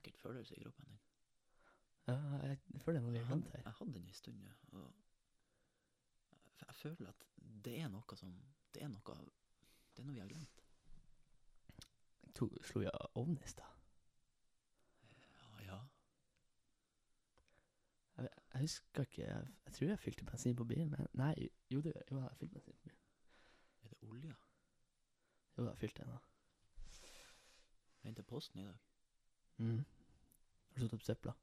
en ekkelt følelse i kroppen din? Ja, jeg føler noe glemt her. jeg hadde den en stund. Og jeg, føler at det er noe som Det er noe Det er noe vi har glemt. To, slo jeg ovnen i stad? Ja. Jeg, jeg husker ikke jeg, jeg tror jeg fylte bensin på bilen, men Nei, jo, det, jo jeg fylte bensin på bilen. Er det olje? Jo, jeg fylte fylt den, da. Henter posten i dag? Mm. Har du satt opp søpla?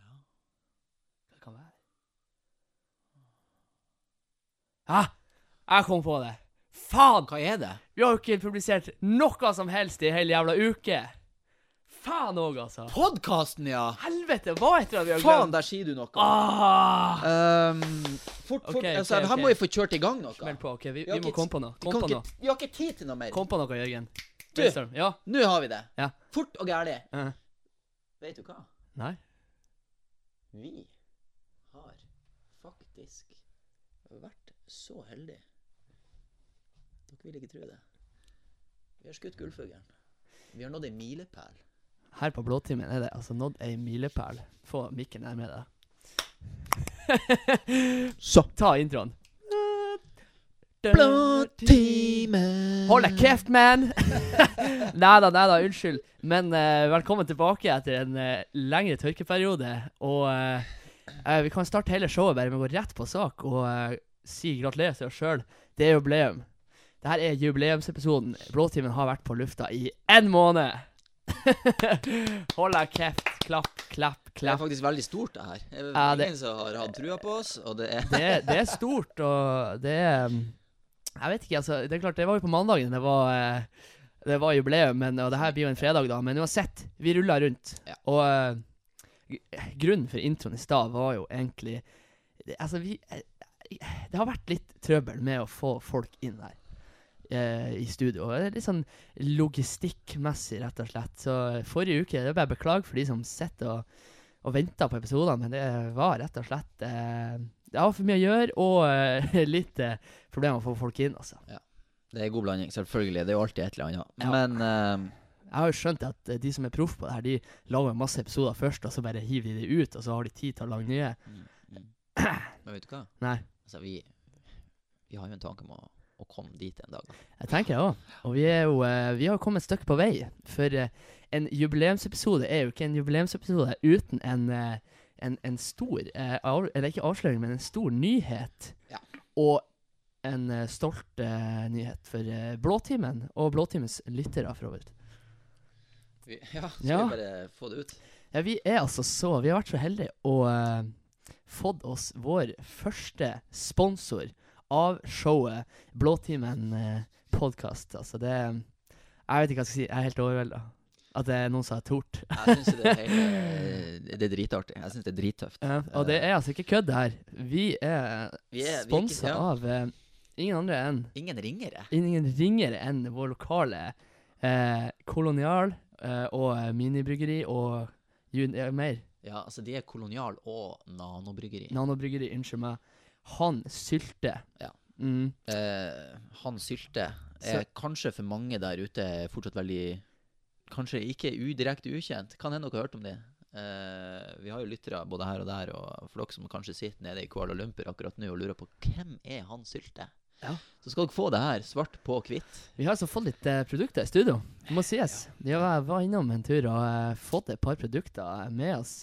Ja. Hva det kan være? Ah! Jeg kom på det! Faen! Hva er det? Vi har jo ikke publisert noe som helst i hele jævla uke! Faen òg, altså. Podkasten, ja! Helvete, hva heter det vi har glemt? Faen, der sier du noe. Ah! Um, fort, fort. Okay, altså, okay, her okay. må vi få kjørt i gang noe. Smell på. ok, Vi, Vi vi må komme på noe. Kom på noe. ikke, vi har ikke tid til noe mer. Kom på noe, Jørgen. Du. Ja. Nå har vi det. Ja. Fort og gærlig. Eh, Vet du hva? nei. Vi har faktisk vært så heldige. Dere vil ikke tro det. Vi har skutt gullfuglen. Vi har nådd ei milepæl. Her på Blåtimen er det altså nådd ei milepæl. Få mikken nærmere deg. Så. Ta introen. Blåtimen Hold deg kjeft, man! nei da, nei da, unnskyld. Men eh, velkommen tilbake etter en eh, lengre tørkeperiode. Og eh, eh, vi kan starte hele showet bare med å gå rett på sak og eh, si gratulerer til oss sjøl. Det er jubileum. Dette er jubileumsepisoden. Blåtimen har vært på lufta i én måned. Hold deg kjeft. Klapp, klapp, Det er klapp. faktisk veldig stort, det her. Det er Ja, det- ingen som har hatt trua på oss, og det er Det, det er stort, og det er um, Jeg vet ikke, altså. Det er klart, det var jo på mandagen det var eh, Det var jubileum, men, og det her blir jo en fredag, da. Men uansett, vi rulla rundt. Og eh, grunnen for introen i stad var jo egentlig Altså, vi eh, Det har vært litt trøbbel med å få folk inn eh, I studio. Det er Litt sånn logistikkmessig, rett og slett. Så forrige uke Det er bare beklag beklage for de som sitter og, og venter på episodene, men det var rett og slett eh, har for mye å gjøre, og uh, litt uh, problemer å få folk inn, altså. Ja. Det er god blanding, selvfølgelig. Det er jo alltid et eller annet. Ja. Men eh, Jeg har jo skjønt at eh, de som er proff på det her, de lager masse episoder først, og så bare hiver de det ut, og så har de tid til å lage nye. mm, mm. Men vet du hva? Nei. Altså, vi, vi har jo en tanke om å, å komme dit en dag. Jeg tenker det òg. Og vi er jo Vi har kommet et stykke på vei. For en jubileumsepisode er jo ikke en jubileumsepisode uten en, en, en stor eh, av, Eller ikke avsløring, men en stor nyhet. Ja. Og en eh, stolt eh, nyhet for eh, Blåtimen, og Blåtimens lyttere, for øvrig. Ja, skal Ja. vi bare få det ut? Ja, vi er altså så Vi har vært så heldige å eh, fått oss vår første sponsor av showet Blåtimen uh, podkast. Altså, det Jeg vet ikke hva jeg skal si. Jeg er helt overvelda. At det er noen som har tort. Jeg syns det, er det er dritartig. Jeg syns det er drittøft. Ja, og det er altså ikke kødd, det her. Vi er, Vi er- sponsa ja. av uh, ingen andre enn Ingen ringere. Ingen ringere enn vår lokale uh, Kolonial uh, og eh, minibryggeri og mer. Ja, altså, de er kolonial og nanobryggeri. Nanobryggeri, unnskyld meg. Han Sylte. Ja. Mm. Eh, han Sylte Så- er kanskje for mange der ute fortsatt veldig Kanskje ikke udirekte ukjent. Kan hende dere har hørt om det. Uh, vi har jo lyttere både her og der, og for dere som kanskje sitter nede i Kuala Lumpur akkurat nå og lurer på hvem er han Sylte, Ja. så skal dere få det her svart på hvitt. Vi har altså fått litt uh, produkter i studio. Det må sies. Vi var, var innom en tur og uh, fått et par produkter med oss.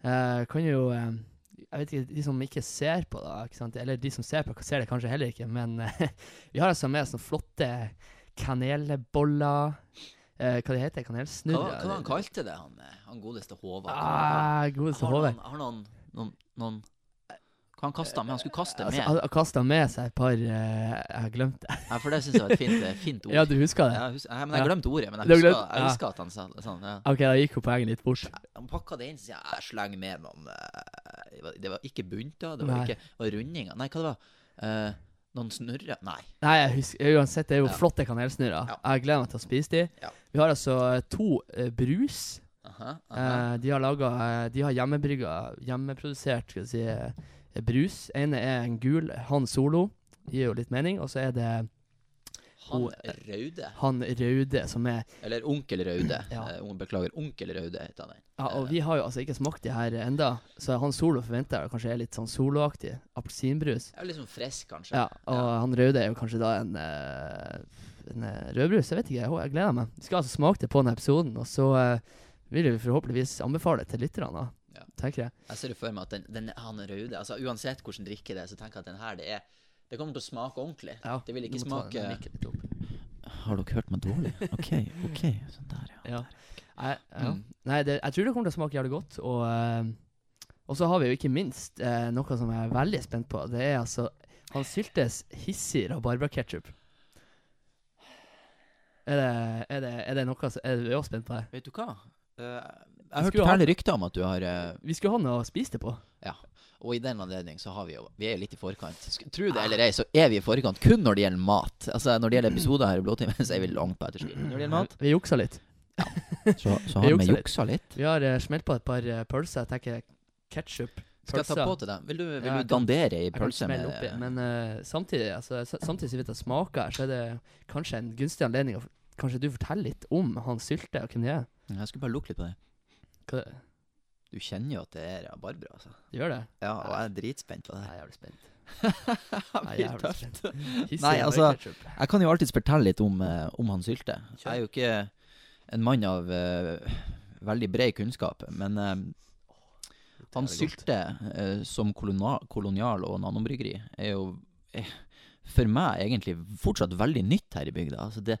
Eh, kan jo eh, Jeg vet ikke, de som ikke ser på, da, ikke sant? eller de som ser på, ser det kanskje heller ikke, men eh, vi har altså med oss noen flotte kanelboller. Eh, hva det heter Hva, Snurre? hva han kalte det, han, eh, han godeste Håvard? Ah, godeste Håvard. Har har noen, noen, noen Hva han kasta med? Han skulle kaste Altså, med. han han kasta med seg et par eh, Jeg har glemt det. Ja, for det syns jeg var et fint, eh, fint ord. Ja, du husker det? Jeg, hus jeg, men jeg glemte ordet. Men jeg husker, glemt- jeg ja. at han sa det sånn. Ja. OK, da gikk jo poenget litt bort. Han pakka det inn, så jeg slenger med noen det var- ikke bunter, det var Nei. ikke rundinger. Nei, hva det var Eh, Noen snurrer? Nei. Nei, jeg husker, uansett, det er jo Ja. flotte kanelsnurrer. Ja. Jeg gleder meg til å spise de. Ja. Vi har altså eh, to uh, brus. Aha, aha. Uh, de har laga De har hjemmebrygga, hjemmeprodusert skal vi si, brus. ene er en gul Han Solo. Gir jo litt mening. Og så er det Han Raude. Han Raude, som er Eller Onkel Raude. Ja. Eh, Beklager, Onkel Raude heter han. Ja, og vi har jo altså ikke smakt de her enda, så han Solo forventer jeg kanskje er litt sånn soloaktig. Appelsinbrus. Ja, litt sånn frisk, kanskje. Ja, og Ja. han Raude er jo kanskje da en, eh, en eh, rødbrus. Jeg vet ikke, jeg, gleder meg. Vi skal altså smake det på denne episoden, og så vil vi forhåpentligvis anbefale det til lytterne. Ja. Tenker jeg. Jeg ser jo for meg at den, den, han Raude altså Uansett hvordan drikke det er, så tenker jeg at den her, det er Det kommer til å smake ordentlig. Ja, Det vil ikke smake-. Har dere hørt meg dårlig? OK, OK. Sånn der, Ja. Nei, ja. Mm. Nei det, jeg tror det kommer til å smake jævlig godt. Og, eh, og så har vi jo ikke minst uh, noe som jeg er veldig spent på. Det er altså han Syltes hissig rabarbraketchup. Er det, er, det, er det noe som Er du også spent på det? Vet du hva? Uh, jeg hørte fæle rykter om at du har eh, Vi skulle ha noe å spise det på. Og i den anledning så har vi jo Vi er jo litt i forkant. Tro det eller ei, så er vi i forkant kun når det gjelder mat. Altså Når det gjelder episoder her i Blåtimen, så er vi langt på etterskudd. Når det gjelder mat, Vi juksa litt. så, så har vi juksa litt. juksa litt. Vi har uh, smelt på et par uh, pølser. Jeg tenker ketsjup. Skal jeg ta på til deg? Vil du, vil Ja, du dandere i pølse med smelle ja. Men uh, samtidig altså, Samtidig som vi tar smaker her, så er det kanskje en gunstig anledning å Kanskje du forteller litt om han Sylte, og hvem det er? Jeg skulle bare lukke litt på det. Hva, Du kjenner jo at det er rabarbra, altså. du gjør det? Ja, og jeg er dritspent på det Jeg er jævlig spent. Nei, Jeg er spent. Nei, altså. Jeg kan jo alltids fortelle litt om, eh, om han Sylte. Jeg er jo ikke en mann av uh, veldig bred kunnskap, men uh, han. Sylte uh, som kolonial, kolonial og nanombryggeri er jo er, for meg egentlig fortsatt veldig nytt her i bygda. Altså det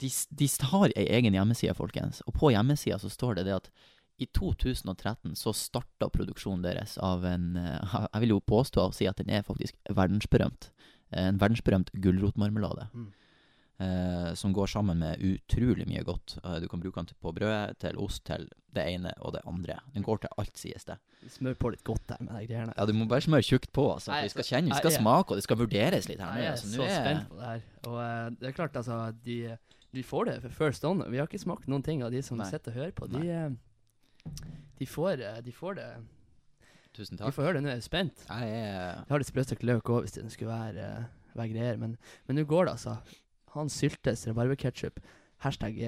de, de har ei egen hjemmeside, folkens, og på hjemmesida så står det det at i 2013 så starta produksjonen deres av en eh, Jeg vil jo påstå og si at den er faktisk verdensberømt. Eh, En verdensberømt gulrotmarmelade. Mm. Eh, som går sammen med utrolig mye godt. Eh, du kan bruke den på brød, til ost, til det ene og det andre. Den går til alt, sies det. Smør på litt godt der med de greiene. Ja, du må bare smøre tjukt på. Altså, Nei, vi skal altså, kjenne, vi skal smake, og det skal vurderes litt her Jeg er Så nå spent på det her. Og det er klart, altså De, de får det for first on. Vi har ikke smakt noen ting av de som Nei. sitter og hører på. De, eh, de, får, eh, de får det Tusen takk. får høre det nå. Jeg er spent. Jeg Jeg har litt sprøstekt løk òg, hvis det skulle være, eh, være greier. Men men nå går det, altså. Han syltes rabarbraketchup. Hashtag,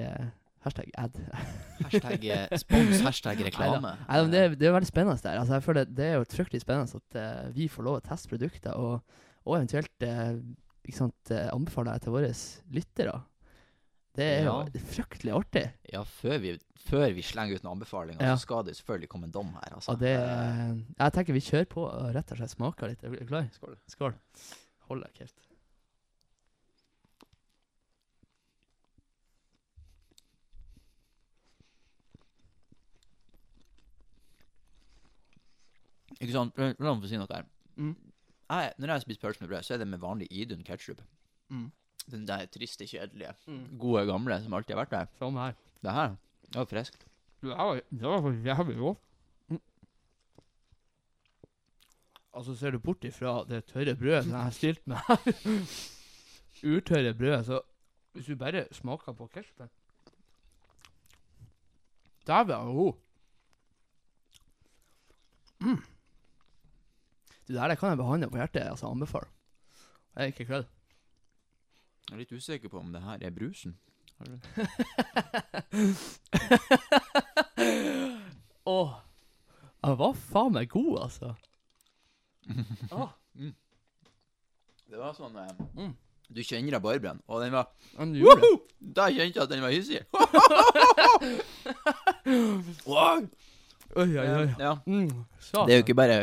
hashtag ad. hashtag spons, hashtag reklame. Nei, det, er- det er veldig spennende der. Altså, jeg føler Det er jo fryktelig spennende at uh, vi får lov å teste produkter, og, og eventuelt uh, sant, uh, anbefale det til våre lyttere. Det er Ja. jo fryktelig artig. Ja, før vi, før vi slenger ut noen anbefalinger, Ja. så skal det selvfølgelig komme en dom her. Altså. Det, jeg tenker vi kjører på og rett og slett smaker litt. Er du klar? Skål. Skål. Hold deg kjeft. Ikke sant? La meg få si noe her. Mm. Jeg, når jeg spiser pølse med brød, så er det med vanlig Idun ketsjup. Mm. Den der triste, kjedelige, Mm. gode, gamle som alltid har vært der. Sånn her. Det her, det var friskt. Det var, det var faktisk jævlig godt. Mm. Altså, ser du bort ifra det tørre brødet som jeg har stilt med her, utørre brødet, så hvis du bare smaker på ketchupen Dæven, den var god. Mm. Det der det kan jeg behandle på hjertet, altså anbefale. Jeg er ikke kødd. Jeg er litt usikker på om det her er brusen. Har du Åh. Den var faen meg god, altså. Åh. Det var sånn eh, Mm. Du kjenner rabarbraen, og den var Men gjorde det. Woohoo! Da kjente jeg at den var hissig. wow! Oi, oi, oi. Ja. Mm, Det er jo ikke bare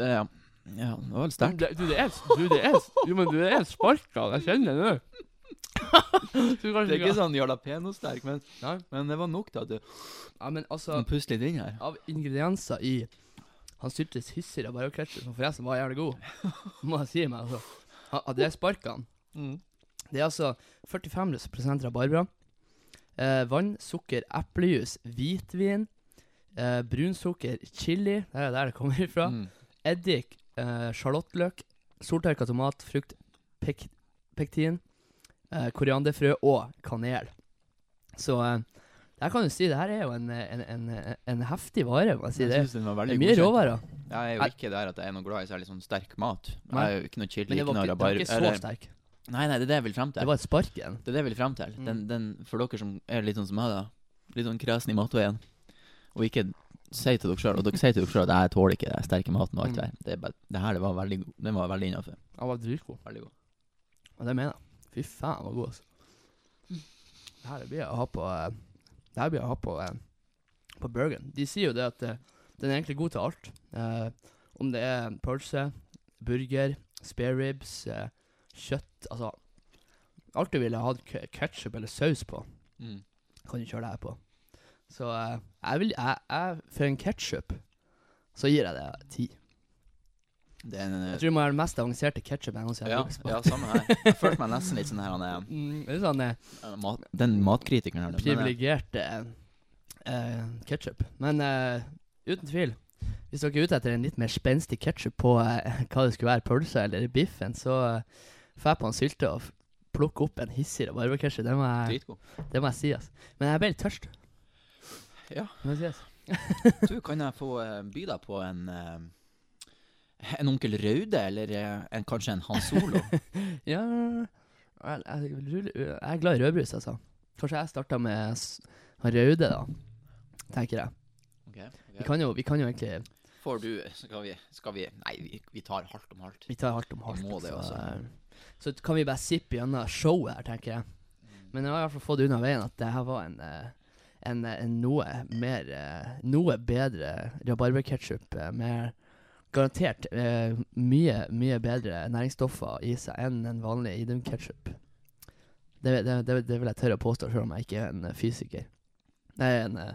Det Ja, det var litt sterkt. Du, det er Du, det er Jo, men du er sparka. Jeg kjenner det nå. Du Det er ikke sånn jalapeno-sterk, men, men det var nok til at du Ja, men altså Pust puste litt inn her. Av ingredienser i Han syltes hissig rabarbrakretsjer, som forresten var jævlig god, må jeg si meg, altså. At det er sparkene Det er altså 45 rabarbra. Eh, vann, sukker, eplejus, hvitvin, eh, brunsukker, chili Det er der det kommer ifra. Mm. Eddik, eh, sjalottløk, soltørka tomat, frukt, pek pektin, eh, korianderfrø og kanel. Så eh, der kan du si det her er jo en, en, en, en heftig vare. må jeg si. Jeg Det, synes den var det er mye godkjent. råvarer. Jeg er jo ikke der at jeg er noe glad i særlig sånn sterk mat. Nei. Jeg er jo ikke noe chili, Men det ikke var noe ikke, det var rabar... ikke så eller- sterk. Nei, nei, det er det jeg vil frem til. Det var et spark igjen. Det er det jeg vil frem til. Mm. Den, den, for dere som er litt sånn som meg, da. Litt sånn kresen i matveien. Og ikke si til dere sjøl Og dere sier til dere sjøl at jeg tåler ikke den sterke maten og alt Mm. det der. Det, er bare, det her det var veldig god. Den var veldig innafor. Han var dritgod. Veldig god. Og det mener jeg. Fy faen, den var god, altså. Det her blir jeg å ha på eh, Det her blir jeg å ha på eh, På burgeren. De sier jo det at eh, den er egentlig god til alt. Eh, om det er pølse, burger, spare ribs, eh, kjøtt Altså Alt du ville hatt ketsjup eller saus på, Mm. kan du kjøre det her på. Så eh, jeg vil jeg, jeg, For en ketsjup så gir jeg det ti. Det er en, Jeg tror det må være den mest avanserte ketsjupen jeg noensinne har smakt. ja, samme her. Jeg følte meg nesten litt sånn her han er Mm, det er sånn eh, eh, mat, Den matkritikeren her. Privilegert eh, ketsjup. Men eh, uten tvil, hvis dere er ute etter en litt mer spenstig ketsjup på eh, hva det skulle være, pølsa eller biffen, så eh, får jeg på en sylte og plukke opp en hissig rabarberketsjup. Det, det må jeg si, altså. Men jeg ble litt tørst. Ja. Må. Du, kan jeg få eh, by deg på en eh, En Onkel Raude, eller eh, en, kanskje en Hans Solo? Ja jeg, jeg, jeg er glad i rødbrus, altså. Kanskje jeg starta med Raude, da. Tenker jeg. Okay, okay. Vi kan jo, vi kan jo egentlig Får du Skal vi, skal vi Nei, vi, vi tar halvt om halvt. Vi tar hardt om. Vi må det så, også. så kan vi bare sippe gjennom showet her, tenker jeg. Men jeg har i hvert fall fått unna veien at det her var en, eh, en, eh, en noe mer eh, Noe bedre rabarberketsjup eh, med garantert eh, mye, mye bedre næringsstoffer i seg enn en vanlig Idun-ketsjup. Det, det, det, det vil jeg tørre å påstå, selv om jeg ikke er en eh, fysiker. Nei, en eh,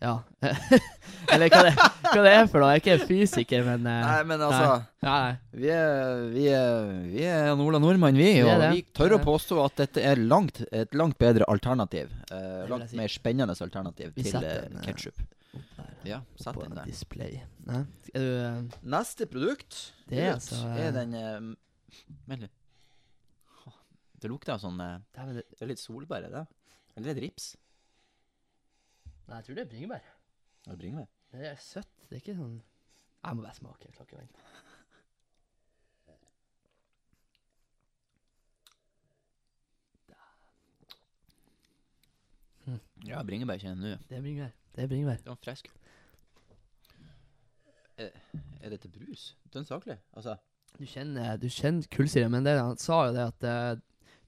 Ja. Eller hva det, hva det er for noe. Jeg er ikke fysiker, men eh, Nei, men altså Nei, nei. Vi er, vi er, vi er Ola Nordmann, vi. Vi er Og det. vi tør å er påstå at dette er langt, et langt bedre alternativ. Eh, vil jeg langt si. mer spennende alternativ Vi til setter uh, eh, ketsjup. Der, Ja, sett på den der. display. Nei. Er du eh, Neste produkt Det er ut altså, er eh, den eh, Vent litt. Åh, Det lukter av sånn eh, dæven, det- Det er litt solbær, i det? Eller er det rips? Nei, jeg tror det er bringebær. Er det bringebær? Det er søtt. Det er ikke sånn Jeg må bare smake. Klarer ikke å vente. Ja, bringebær kjenner du. Det er bringebær. Det er bringebær. Den var frisk. Er, er dette brus? Den saklig? Altså Du kjenner, du kjenner kullsyre, men det, han sa jo det at eh,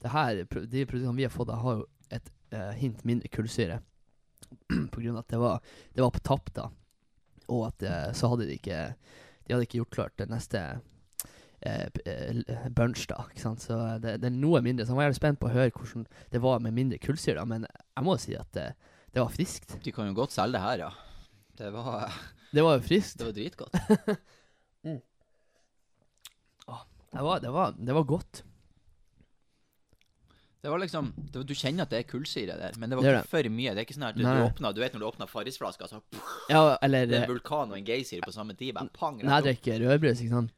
det her, de produktene vi har fått, har jo et eh, hint mindre kullsyre. på grunn av at det var, det var på tapp, da. Og at eh, så hadde de ikke De hadde ikke gjort klart det neste eh, eh, l- bunch, da. Ikke sant? Så det, det er noe mindre. Så jeg var jævlig spent på å høre hvordan det var med mindre kullsyre, da. Men jeg må si at det, det var friskt. De kan jo godt selge det her, ja. Det var, Det var jo friskt. det var dritgodt. Det var, det var, det var godt. Det var liksom det var, Du kjenner at det er kullsyre der, men det var Det ikke for mye. Det er ikke sånn at du, du, åpner, du vet når du åpner Farris-flaska, så Ja, eller det er eh, en vulkan og en geysir på samme tid. Bare pang, Når jeg drikker rødbrus, ikke sant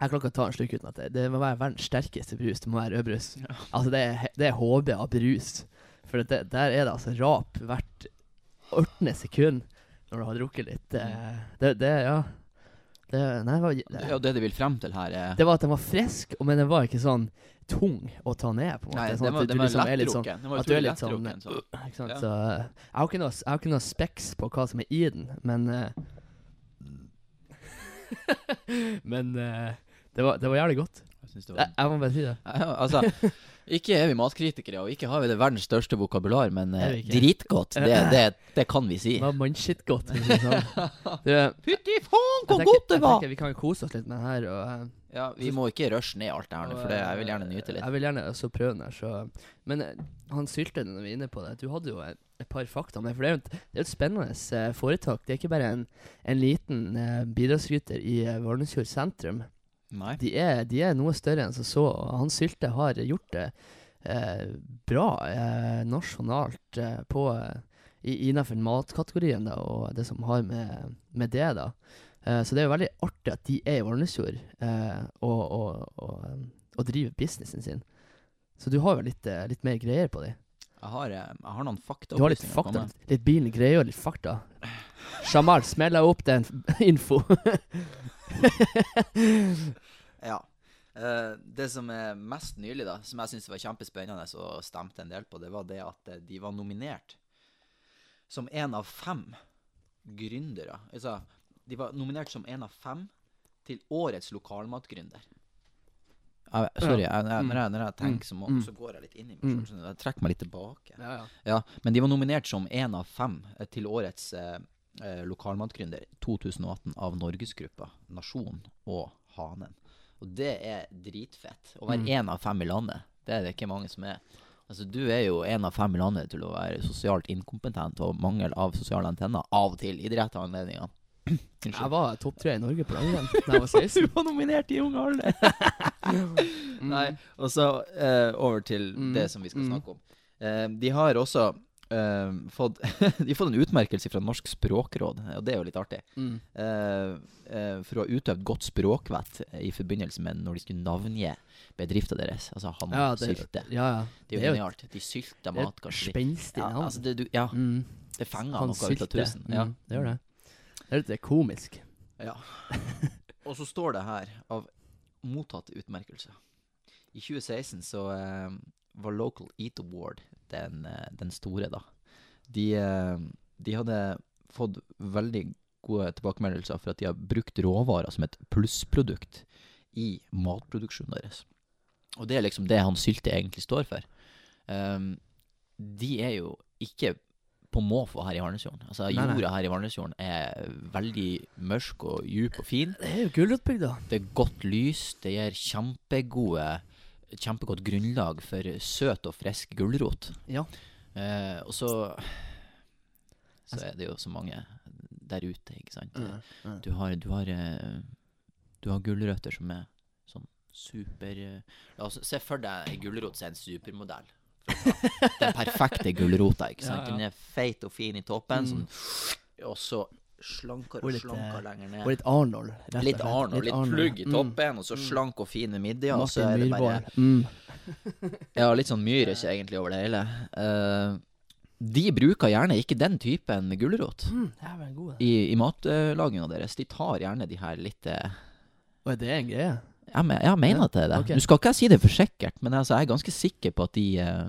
Jeg kan ikke ta en slurk uten at det, det må være verdens sterkeste brus. Det må være rødbrus. Ja. Altså, det er, det er HB av brus. For det, der er det altså rap hvert 18. sekund når du har drukket litt. eh, Det, det ja. Det, nei, var, det, Ja, det de vil frem til her, er det var at den var frisk, men den var ikke sånn tung å ta ned. på en måte. Nei, Sånn den var, du den var liksom litt sånn- lettdrukken. At du er litt sånn. Ikke sant? Ja. Så eh, jeg har ikke noe, jeg har ikke noe speks på hva som er i den, men uh, Men uh, det, var, det var jævlig godt. Jeg det Jeg, var jeg må bare si det. Altså, ikke er vi matkritikere, og ikke har vi det verdens største vokabular, men eh, dritgodt, det, det, det kan vi si. Det var mannskittgodt. det Fytti faen, hvor godt det var! Vi kan kose oss litt med den her. Og, eh, Ja, Vi må ikke rushe ned alt det her, for det, jeg vil eh, gjerne nyte litt. Jeg vil gjerne også prøve den her. Så. Men eh, han sylte når vi er inne på det. Du hadde jo et, et par fakta om det. For det er jo et, det er et spennende eh, foretak. Det er ikke bare en, en liten uh, bidragsyter i Valnesfjord sentrum. De er, de er noe større enn som så. Han Sylte har gjort det eh, bra eh, nasjonalt eh, på i- innenfor matkategorien da, og det som har med, med det. da. Eh, så det er jo veldig artig at de er i Valnesfjord eh, og, og, og, og driver businessen sin. Så du har jo litt, eh, litt mer greier på dem. Jeg har, eh, jeg har noen fakta. Du har litt fakta. Litt, litt bilen greier og litt fakta. Jamal, smell opp den info. Ja. Uh, det som er mest nylig, da, som jeg syns var kjempespennende og stemte en del på, det var det at eh, de var nominert som én av fem gründere. Altså, de var nominert som én av fem til årets lokalmatgründer. Jeg, sorry, jeg, jeg, når, jeg, når jeg tenker, så, må, Mm. så går jeg litt inn i meg Mm. selv. skjønner du. Jeg trekker meg litt tilbake. Ja, ja. Ja, men de var nominert som én av fem eh, til årets eh, lokalmatgründer 2018 av Norgesgruppa, Nasjon og Hanen. Og det er dritfett. Å være Mm. av fem i landet, det er det ikke mange som er. Altså, Du er jo én av fem i landet til å være sosialt inkompetent og mangel av sosiale antenner av og til i de rette anledningene. Jeg var topp tre i Norge på langrenn da jeg var 16. Du var nominert i ung alder! Nei, og så uh, over til Mm. det som vi skal Mm. snakke om. Uh, de har også eh, fått De har fått en utmerkelse fra Norsk språkråd, og det er jo litt artig. Mm. Uh, uh, for å ha utøvd godt språkvett i forbindelse med når de skulle navngi bedrifta deres. Altså han Ja, det, sylte. ja, ja. Det er jo genialt. De sylta mat, kanskje. spenstig Ja, altså det, du, ja, mm. det fenger Han noe ut av tusen. tusen. Ja. Mm, det gjør det. Det er litt komisk. Ja. Og så står det her av mottatt utmerkelse. I 2016 så var Local Eat Award den, eh, den store, da. De, eh, de hadde fått veldig gode tilbakemeldelser for at de har brukt råvarer som et plussprodukt i matproduksjonen deres. Og det er liksom det han Sylte egentlig står for. Um, de er jo ikke på måfå her i Harnesfjorden. Altså, Nei, nei. jorda her i Harnesfjorden er veldig mørk og djup og fin. Det er jo Gulrotbygda. Det er godt lys. Det gir kjempegode Kjempegodt grunnlag for søt og frisk gulrot. Ja. Eh, og så Så er det jo så mange der ute, ikke sant. Mm, mm. Du har, du har, eh, du har gulrøtter som er sånn super eh, La oss se for deg ei gulrot som er en supermodell. Den perfekte gulrota, ikke sant. Den er feit og fin i toppen, Mm. sånn, og så slankere Og litt, slankere lenger ned. Og litt Arnold. rett og Litt. Arnold, litt plugg i Mm. toppen, og så Mm. slank og fin ved midja, og så er det bare Mm. Ja, litt sånn myrisk egentlig over det hele. Uh, de bruker gjerne ikke den typen gulrot Mm, god, i, i matlaginga deres. De tar gjerne de her litt eh, Og er det en greie? Jeg, jeg mener at det er det. Okay. Nå skal ikke jeg si det for sikkert, men altså, jeg er ganske sikker på at de eh,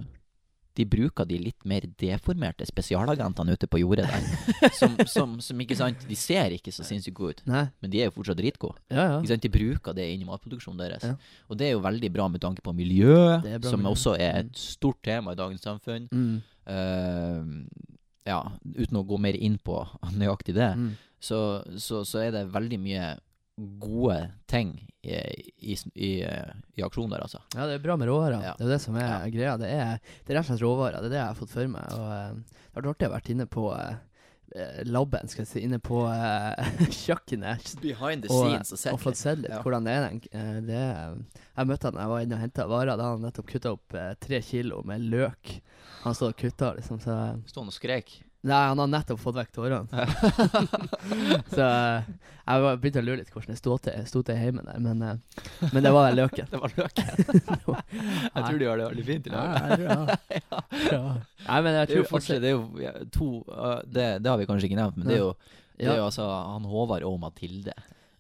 De bruker de litt mer deformerte spesialagentene ute på jordet der. Som, som, som ikke sant De ser ikke så sinnssykt gode ut, Nei. men de er jo fortsatt dritgode. Ja, ja. Ikke sant? De bruker det inn i matproduksjonen deres. Ja. Og det er jo veldig bra med tanke på miljø, som miljø. også er Mm. et stort tema i dagens samfunn. Mm. Uh, ja, uten å gå mer inn på nøyaktig det, Mm. så, så, så er det veldig mye gode ting i, i, i, i aksjon der, altså. Ja, det er bra med råvarer. Ja. Det er det som er Ja. greia. Det er, det er rett og slett råvarer. Det er det jeg har fått for meg. Og eh, det har vært artig å ha vært inne på eh, eh, labben, skal jeg si, inne på uh, kjøkkenet. Behind the scenes og Og fått sett litt Ja. hvordan det er. eh, Det jeg møtte han da jeg var inne og henta varer. Da hadde han nettopp kutta opp eh, tre kilo med løk. Han stod og kutta, liksom. Så han og skrek. Nei, han har nettopp fått vekk tårene. så eh, jeg begynte å lure litt hvordan det sto til, sto til hjemme der, men, eh, men det var løken. Det var løken. jeg tror de har det veldig fint i lag. det. Ja. Nei, men jeg Det er jo tror fortsatt Det er jo to uh, det, det har vi kanskje ikke nevnt, men det er jo, det er jo altså han Håvard og Mathilde.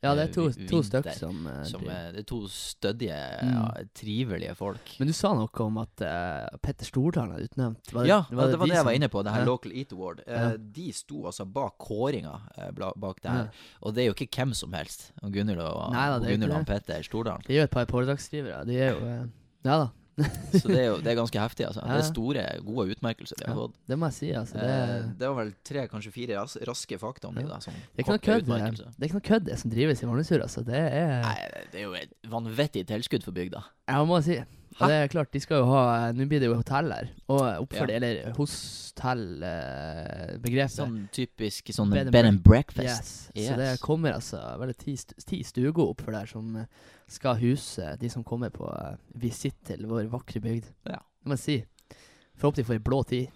Ja, det er to, vi- to stykker som, uh, Som er, det er to stødige, Mm. ja, trivelige folk. Men du sa noe om at uh, Petter Stordalen er utnevnt. Var ja, det, var de det jeg var inne på. Det her Ja. Local Eat Award. Uh, Ja. De sto altså bak kåringa eh, bak det her. Og det er jo ikke hvem som helst. Gunhild og, Nei da, og, det er. Petter Stordalen. De er jo et par foredragsskrivere. De er jo eh, Ja da, Så det er jo det er ganske heftig, altså. Ja. Det er store, gode utmerkelser de har fått. det må jeg si. Altså, det, Eh, det var vel tre, kanskje fire ras raske fakta om de, Ja. da. Det er ikke noe kødd, det. Det er ikke noe kødd, det som drives i Valnesfjord. Altså. Det er Nei, det er jo et vanvittig tilskudd for bygda. Jeg må si. Og det er klart, de skal jo ha Nå blir det jo hotell her. Og oppfør det, Ja. eller hostell-begrepet. Sånn typisk sånn Bed bed and breakfast. Yes. Så det kommer altså vel ti, ti stuger opp for der som eh, skal huse de som kommer på eh, visitt til vår vakre bygd. Ja. Det må jeg si. Forhåpentlig håpe får ei blå tid.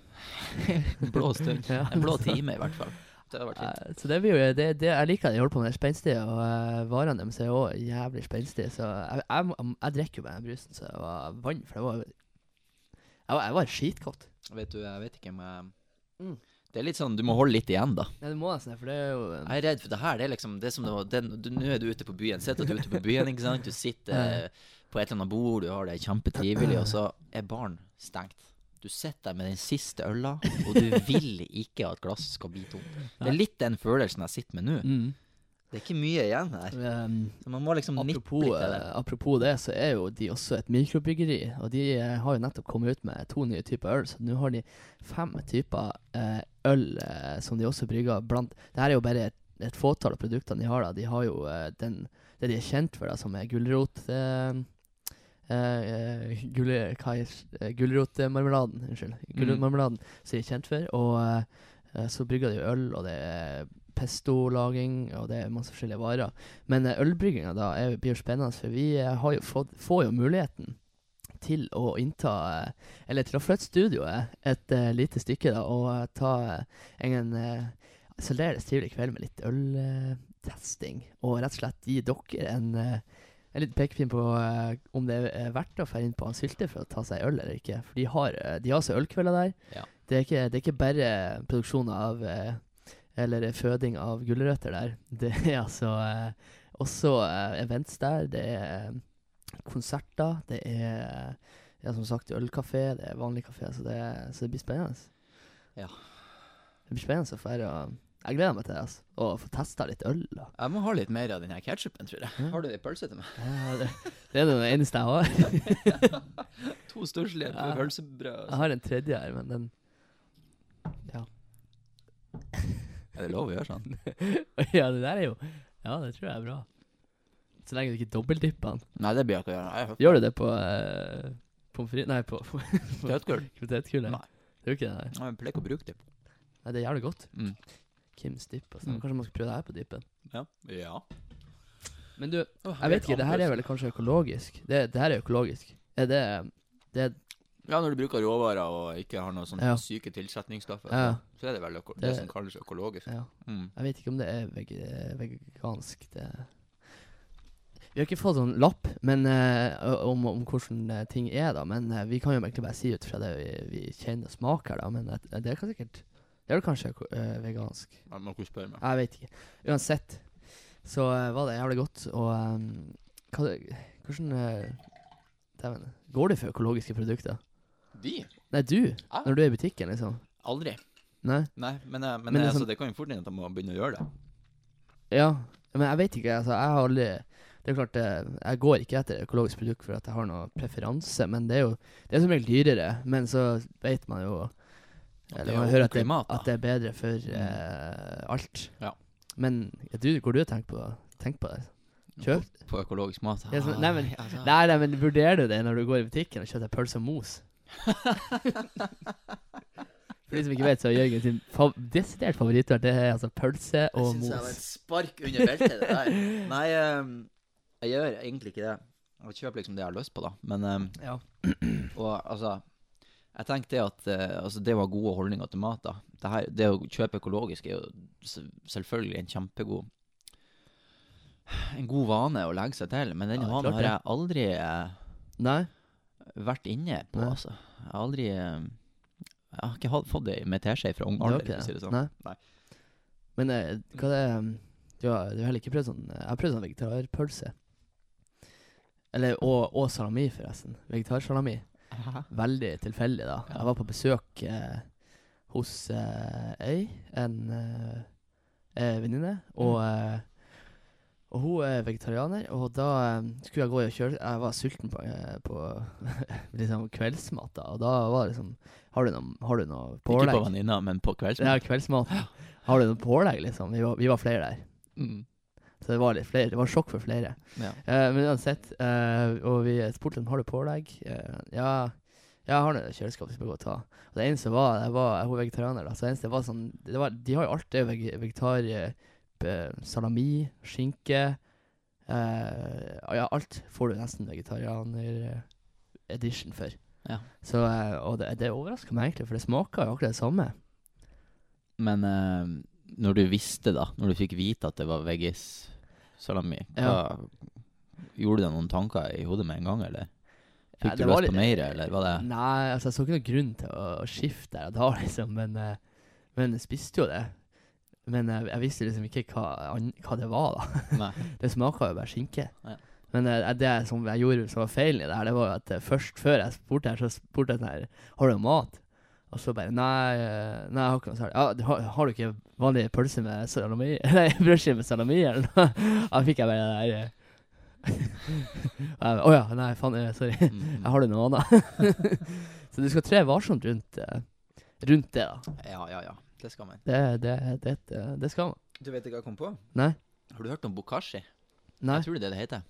blå stund. Ja. En blå time, i hvert fall. Det vært fint. Eh, Så det blir jo det, det Jeg liker at de holder på med det spenstige, og uh, varene deres er òg jævlig spenstige. Så jeg, jeg, jeg, jeg drikker jo bare brusen, så det var vann, for det var Jeg var, jeg var skitkåt. Vet du, jeg vet ikke om jeg Mm. Det er litt sånn, du må holde litt igjen, da. Ja, du må nesten for det er jo en- Jeg er redd for det her. Det er liksom det som det var Nå er du ute på byen. Sett at du er ute på byen, ikke sant. Du sitter på et eller annet bord, du har det kjempetrivelig, og så er baren stengt. Du sitter der med den siste øla, og du vil ikke at glasset skal bli tomt. Det er litt den følelsen jeg sitter med nå. Mm. Det er ikke mye igjen her. Så man må liksom nippe apropos, litt til det. eh, apropos det, så er jo de også et mikrobryggeri. Og de eh, har jo nettopp kommet ut med to nye typer øl, så nå har de fem typer eh, øl som de også brygger blant Det her er jo bare et, et fåtall av produktene de har. da De har jo den, det de er kjent for, da, som er gulrot... Eh, eh, Gulrotmarmeladen, unnskyld. Gulrotmarmeladen som de er kjent for. Og eh, så brygger de øl, og det er pesto-laging, og det er masse forskjellige varer. Men uh, ølbrygginga da er, blir jo spennende, for vi har jo fått, får jo muligheten til å innta Eller til å flytte studioet et lite stykke, da, og ta en uh, særdeles trivelig kveld med litt øltesting. og rett og slett gi dere en en liten pekepinn på eh, om det er verdt å dra inn på han Sylte for å ta seg øl eller ikke. For de har, eh, de har seg ølkvelder der. Ja. Det, er ikke, det er ikke bare produksjon av eh, Eller føding av gulrøtter der. Det er altså eh, også eh, events der. Det er eh, konserter. Det er ja, som sagt ølkafé. Det er vanlig kafé. Så det, så det blir spennende. Ja. Det blir spennende å få være Jeg gleder meg til det. altså Å få testa litt øl. da Jeg må ha litt mer av den her ketsjupen, tror jeg. Har du ei pølse til meg? Ja, det, det er det eneste jeg har. To stusslige Ja. pølsebrød. Jeg har en tredje her, men den Ja. Er det lov å gjøre sånn? Ja, det der er jo Ja, det tror jeg er bra. Så lenge du ikke dobbeltdipper den. Nei, det blir jeg ikke å gjøre. Gjør du det på uh, pommes frites Nei, på, Potetgull? potetgullet? Nei. Det gjør ikke det, nei. Jeg pleier ikke å bruke det. nei. Det er jævlig godt. Mm. Kims dipp. og sånn. Mm. Kanskje man skal prøve det her på dippen. Ja. ja. Men du, jeg vet ikke, det her er vel kanskje økologisk? Det, det her er økologisk. Er det Det er Ja, når du bruker råvarer og ikke har noe sånn Ja. syke tilsetningsstoffer, Ja. så, er det vel det, Det- som kalles økologisk. Ja. Mm. Jeg vet ikke om det er veg vegansk. Det Vi har ikke fått sånn lapp men, uh, om, om hvordan eh, ting er, da. Men uh, vi kan jo egentlig bare si ut fra det vi, vi kjenner og smaker, da. Men uh, det kan sikkert Det er vel kanskje uh, vegansk. Jeg må ikke spørre meg. Jeg vet ikke. Uansett så uh, var det jævlig godt. Og um, hva, hvordan uh. Går det for økologiske produkter? De? Nei, du. Ja. Når du er i butikken, liksom. Aldri. Nei? Nei, men, eh, men, Men eh, liksom- altså, det kan jo fort hende at jeg må begynne å gjøre det. Ja, men jeg vet ikke. Altså, jeg har aldri Det er klart, eh, jeg går ikke etter økologisk produkt for at jeg har noe preferanse, men det er jo Det er som regel dyrere, men så vet man jo det Eller er man hører at det, mat, at det er bedre for Mm. eh, alt. Ja. Men du, går du og tenker på, tenk på det? Kjøp? På, på økologisk mat. Ja, så- nei, men-. Nei, nei, men vurderer du det når du går i butikken og kjøper deg pølse og mos? For de som ikke vet, så er Jørgen sin fav desidert favorittvert det er altså pølse Jeg og syns jeg var mos. et spark under beltet, det der. Nei, um, jeg gjør egentlig ikke det. Jeg kjøper liksom det jeg har lyst på, da. Men um, Ja. Og altså Jeg tenkte at eh, altså, det var gode holdninger til mat. da Det, her, det å kjøpe økologisk er jo selvfølgelig en kjempegod En god vane å legge seg til, men den Ja, vanen har jeg aldri eh, Nei? vært inne på, Nei. altså. Jeg har aldri eh, Jeg har ikke fått det med teskje fra ung alder, for å si det sånn. Nei. Nei. Men eh, hva det Du har, du har heller ikke prøvd sånn Jeg har prøvd sånn vegetarpølse. Eller og, og salami, forresten. Vegetarsalami. Veldig tilfeldig, da. Ja. Jeg var på besøk eh, hos eh, ei, en eh, eh, venninne, og eh, og hun er vegetarianer, og da eh, skulle jeg gå og kjøre Jeg var sulten på, eh, på liksom kveldsmat, da, og da var det liksom Har du noe, har du noe Ikke på venninna, men på kveldsmat? Ja, kveldsmat. Har du noe pålegg, liksom? Vi var, vi var flere der. Mm. Så det var litt flere. Det var sjokk for flere. Ja. Uh, men uansett, uh, og vi spurte om har du pålegg. Uh, ja, jeg har noe kjøleskap vi skal gå og ta. Og det eneste var, det var Hun er vegetarianer, da, så det eneste var sånn det var, De har jo alt det veg vegetar... salami, skinke Ja, alt får du nesten vegetarianer-edition for. Ja. Så, og det, det overrasker meg egentlig, for det smaker jo akkurat det samme. Men når du visste, da, når du fikk vite at det var veggis-salami, hva Gjorde du deg noen tanker i hodet med en gang, eller? Fikk Ja, du det lyst på mer, eller var det Nei, altså jeg så ikke noen grunn til å, å skifte der og da, liksom, men eh, Men jeg spiste jo det. Men jeg, jeg visste liksom ikke hva, hva det var, da. Det smaka jo bare skinke. Ja. Men eh, det som jeg gjorde som var feilen i det her, det var jo at eh, først før jeg spurte her, så spurte jeg sånn her Har du mat? Og så bare Nei, eh, nei jeg har ikke noe særlig. Ja, har, har du ikke vanlig pølse med salami? Nei, brødskive med salami, eller noe? Da fikk jeg bare det der Å bare, Å ja, nei, faen, eh, sorry. Mm. Jeg har det noe annet. så du skal tre varsomt rundt, eh, rundt det, da. Ja, ja, ja. Det skal man. Det, det, det, det, det skal man. Du vet ikke hva jeg kom på? Nei. Har du hørt om bokashi? Nei. Jeg tror det er det det heter.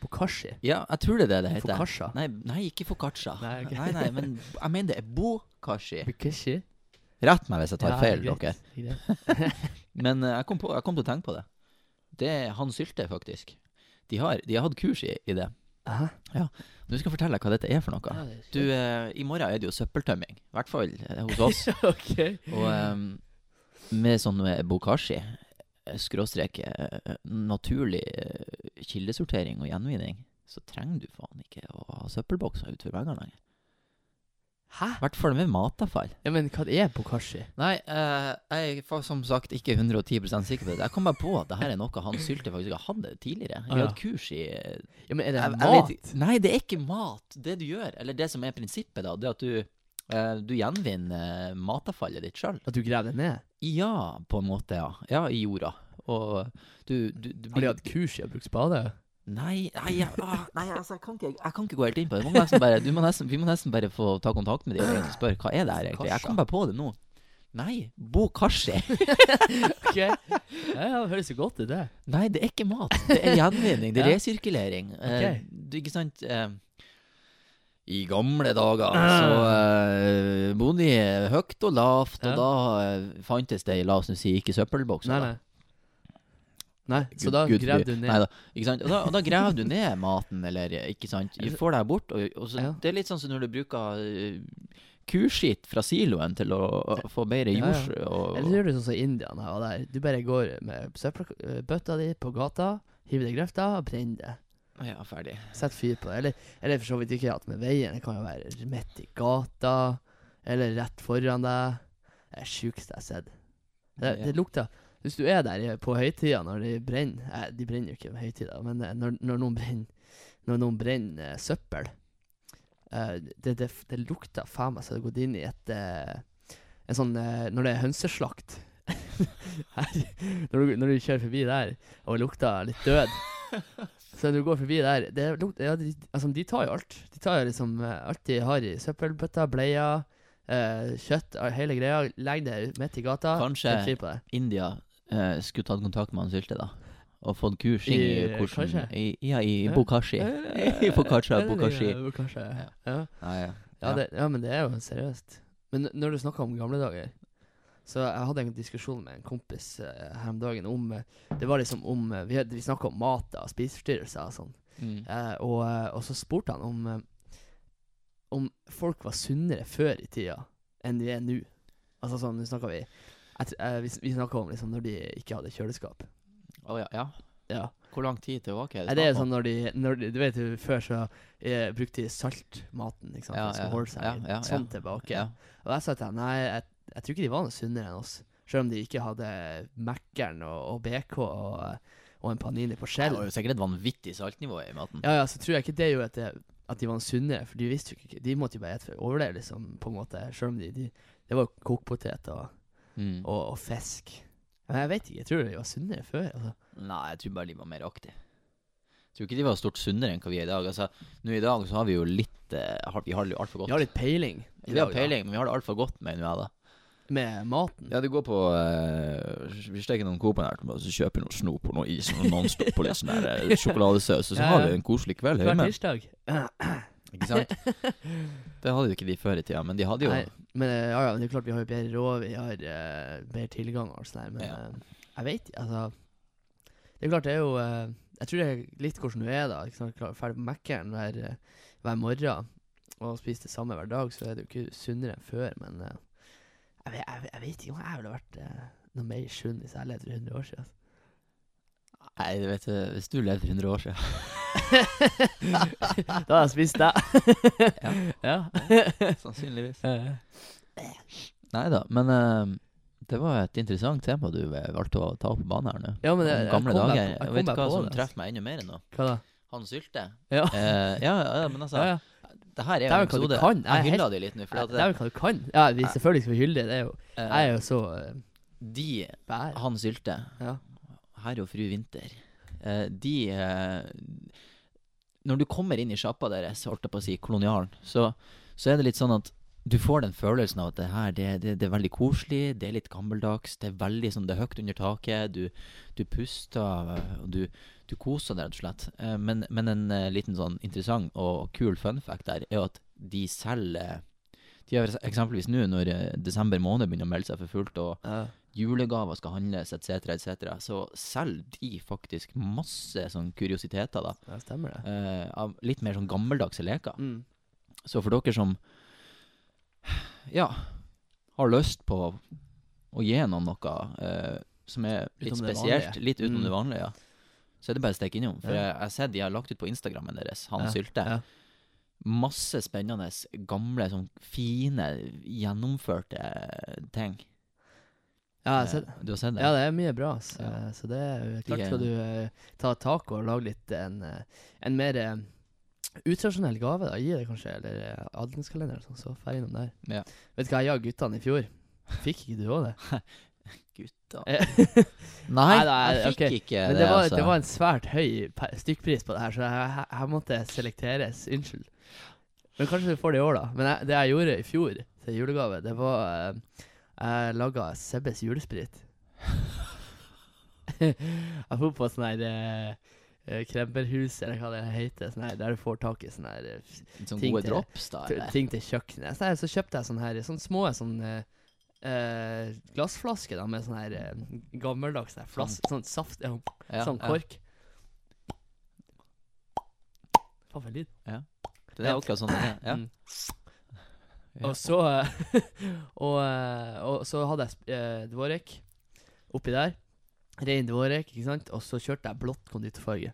Bokashi. Ja, jeg tror det er det det heter. Fokasha. Nei, nei, ikke Fokasha Nei, okay. nei, nei, men jeg mener det er bokashi. Bokashi. Rett meg hvis jeg tar Ja, feil, dere. Men eh, jeg kom, på, jeg kom til å tenke på det. Det er han Sylte, faktisk. De har, de har hatt kurs i, i det. Ja. Nå skal jeg fortelle deg hva dette er for noe. Ja, er Du, eh, I morgen er det jo søppeltømming. I hvert fall eh, hos oss. OK. Og um, med sånn eh, bokashi, skråstrek naturlig kildesortering og gjenvinning, så trenger du faen ikke å ha søppelbokser utover veggene lenger. Hæ? I hvert fall med matavfall. Ja, men hva er bokashi? Nei, eh, jeg er som sagt ikke 110% sikker på det. Jeg kom bare på at det her er noe han Sylte faktisk har hatt tidligere. Vi Ah, ja. hadde kurs i Ja, men er det jeg- jeg mat? vet Nei, det er ikke mat. Det du gjør, eller det som er prinsippet, da, det er at du, eh, du gjenvinner matavfallet ditt sjøl. At du graver det ned? Ja, på en måte, ja. Ja, i jorda. Og du, du, du de hatt kurs i å bruke spade? Nei, nei, jeg, ah, nei altså, jeg, kan ikke, jeg kan ikke gå helt inn på det. Må bare, du må nesten, vi må nesten bare få ta kontakt med dem og spørre hva er det her egentlig. Jeg kom bare på det nå. Nei, bokashi. OK. Ja, ja, det høres jo godt ut, det. Nei, det er ikke mat. Det er gjenvinning. Det er resirkulering. Okay. Eh, du, ikke sant eh, I gamle dager Ah. så eh, bodde de høyt og lavt, og Ja. da eh, fantes det, la oss si, ikke søppelbokser. Nei, nei. Nei, så da Gud graver du ned. da, ikke sant? Og da, og da graver du ned maten, eller ikke sant. Du får deg bort. Og, og så, Ja. Det er litt sånn som når du bruker uh, kuskitt fra siloen til å, å få bedre Ja, ja. jord. Eller så gjør du sånn som India her og der. Du bare går med søppelbøtta di på gata, hiver det i grøfta og brenner det. Ja, ferdig. Sett fyr på det. Eller, eller for så vidt ikke at med veien. Det kan jo være midt i gata, eller rett foran deg. Det er det sjukeste jeg har sett. Det, det lukter Hvis du er der på høytida når de brenner eh, De brenner jo ikke på høytida, men eh, når, når noen brenner Når noen brenner eh, søppel eh, det, det, det lukter faen meg så det har gått inn i et eh, En sånn eh, Når det er hønseslakt Her, når, du, når du kjører forbi der og det lukter litt død Så når du går forbi der det lukter, ja, de, altså, de tar jo alt. De tar jo liksom alt de har i søppelbøtta, bleier, eh, kjøtt, hele greia. Legg det ut midt i gata. Kanskje-. India eh, skulle tatt kontakt med han Sylte, da. Og fått kursing i, I- hvordan i, Ja, i Ja. bokashi. I bokashi, bokashi. Ja. Ja. Ja. Ja, ja. Ja, det, ja, men det er jo seriøst. Men når du snakker om gamle dager Så jeg hadde en diskusjon med en kompis uh, her om dagen om uh, Det var liksom om uh, Vi, had- vi snakka om mat og spiseforstyrrelser og sånn. Mm. Og, og så spurte han om Om folk var sunnere før i tida enn de er nå. Altså sånn, nå snakker vi jeg, eh, Vi, vi snakker om liksom når de ikke hadde kjøleskap. Å ja, ja. Ja. Hvor lang tid tilbake er Nei, det det er snakk om? sånn når de, når de Du vet jo, før så eh, brukte de saltmaten, ikke sant, Ja, for ja, seg ja, ja, sånn ja. tilbake. Ja. Og jeg sa til dem nei, jeg, jeg tror ikke de var noe sunnere enn oss. Selv om de ikke hadde Mækkern og, og BK og, og en Panini på Det skjell. var jo sikkert et vanvittig saltnivå i maten. Ja, ja, så tror jeg ikke det gjorde at, det, at de var sunnere, for de visste jo ikke De måtte jo bare spise for å overleve, liksom, på en måte. Selv om de, de Det var jo kokepotet og, Mm. og, og fisk. Men jeg vet ikke, jeg tror de var sunnere før. Altså. Nei, jeg tror bare de var mer aktive. Jeg tror ikke de var stort sunnere enn hva vi er i dag. Altså, nå i dag så har vi jo litt eh, har, Vi har det jo altfor godt. Vi har litt peiling. Vi har peiling, men vi har det altfor godt, mener jeg, da. Med maten. Ja, det går på uh, Vi steker noen Coop her, så kjøper vi noe snop og noe is og noe Nonstop og litt sånn der eh, sjokoladesaus, og så har vi en koselig kveld Hver hjemme. tirsdag. Ikke sant? Det hadde jo ikke de før i tida, men de hadde jo Nei, men eh, ja, ja, det er klart vi har jo bedre råd, vi har uh, bedre tilgang og sånn der, men Ja. eh, jeg vet altså Det er klart, det er jo uh, Jeg tror det er litt hvordan du er, da. Ikke sant? Ferdig på Mækkern hver, eh, hver morgen og spiser det samme hver dag, så er det jo ikke sunnere enn før, men uh, jeg, vet, jeg, jeg vet ikke om jeg ville vært eh, noe mer sunn hvis jeg levde for 100 år siden. Nei, du vet eh, Hvis du levde for 100 år siden da hadde jeg spist deg. Ja. ja. Sannsynligvis. Nei da, men uh, Det var et interessant tema du valgte å ta på banen her nå. Ja, men det, jeg gamle meg dager. jeg Jeg vet du hva som det, altså. treffer meg enda mer nå. Hva da? Han Sylte. Ja. Uh, ja, ja, men altså ja, ja. Det her er jo en episode kan. Jeg Jeg hylla de litt nå, for Det er jo hva du kan. Ja, vi selvfølgelig skal vi hylle det. det er jo, jeg er jo så uh, De, han Sylte, Ja. Herr og fru Vinter, eh, de eh, Når du kommer inn i sjappa deres, holdt jeg på å si, kolonialen, så, så er det litt sånn at du får den følelsen av at det her det, det, det er veldig koselig, det er litt gammeldags, det er veldig sånn, det er høyt under taket, du, du puster, og du, du koser deg rett og slett. Eh, men, men en liten sånn interessant og kul fun fact der er jo at de selger de har eksempelvis nå, når eh, desember måned begynner å melde seg for fullt, og Ja. julegaver skal handles, etc., etc., så selger de faktisk masse sånn kuriositeter, da. ja, stemmer det. Eh, av litt mer sånn gammeldagse leker. Mm. Så for dere som ja, har lyst på å gi noen noe eh, som er litt spesielt, litt utenom Mm. det vanlige, ja. så er det bare å stikke innom. For jeg jeg har sett de har lagt ut på Instagrammen deres, Han Sylte. ja. Masse spennende, gamle, sånn fine, gjennomførte ting. Ja, jeg har sett Eh, Du har sett det? Ja, det er mye bra. Så, Ja. så det er klart skal du uh, ta tak og lage litt en, eh, en mer uh, utradisjonell gave, da. Gi det kanskje, eller uh, adventskalender eller sånn, så drar innom der. Ja. Vet du hva jeg ga guttene i fjor? Fikk ikke du òg det? Gutta Eh, Nei, Nei, jeg fikk okay. ikke Men det, var, altså. det var en svært høy stykkpris på det her, så jeg, jeg måtte selekteres. Unnskyld. Men kanskje du får det i år, da. Men jeg, det jeg gjorde i fjor til julegave, det var eh, Jeg laga Sebbes julesprit. jeg dro på sånn her eh, eh, Kremberhus, eller hva det heter, sånn her, der du får tak i sånne her eh, Sånn ting gode til- drops, da? t- Eller? ting til kjøkkenet. Så, her, så kjøpte jeg sånne her Sånne små sånne, eh, eh, glassflasker da, med sånn her eh, gammeldags sånn, flas, sånn saft ja, Ja, Sånn ja. kork. Faen, for en lyd. Det er akkurat sånn det er. Ja. Mm. Ja. Og så og, eh, og så hadde jeg eh, dvorek oppi der. Rein dvorek, ikke sant. Og så kjørte jeg blått konditorfarge.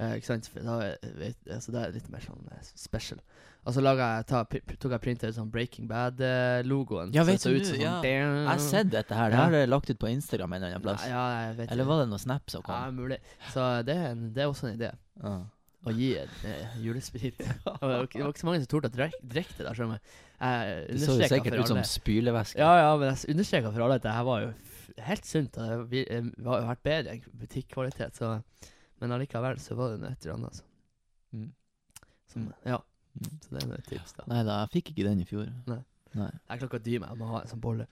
Eh, ikke sant? Da, er- vet, altså, det er litt mer sånn eh, special. Og så jeg, ta, tok jeg printet ut sånn Breaking Bad-logoen. Ja, vet du, ja. Jeg har sett dette her. Det Ja. har jeg lagt ut på Instagram en eller annen plass. Ja, jeg vet Eller var det noen snaps som Ja, mulig. Så det er, en, det er også en idé. Ja. Å gi en eh, julesprit. Det var ikke det var ikke så mange som torde å drek- drikke det. der, skjønner du. Jeg Det så jo understreket sikkert for ut som alle- spylevæske. Ja, ja, men jeg understreka for alle at det her var jo f- helt sunt. Og det vi- eh, har jo vært bedre enn butikkvalitet. Så, men allikevel så var det noe et eller annet. Altså. Mm. Som, ja, Mm. så det er et tips, da. Nei da, jeg fikk ikke den i fjor. Nei. Nei. Jeg klarer ikke å dy meg. Jeg må ha en sånn bolle.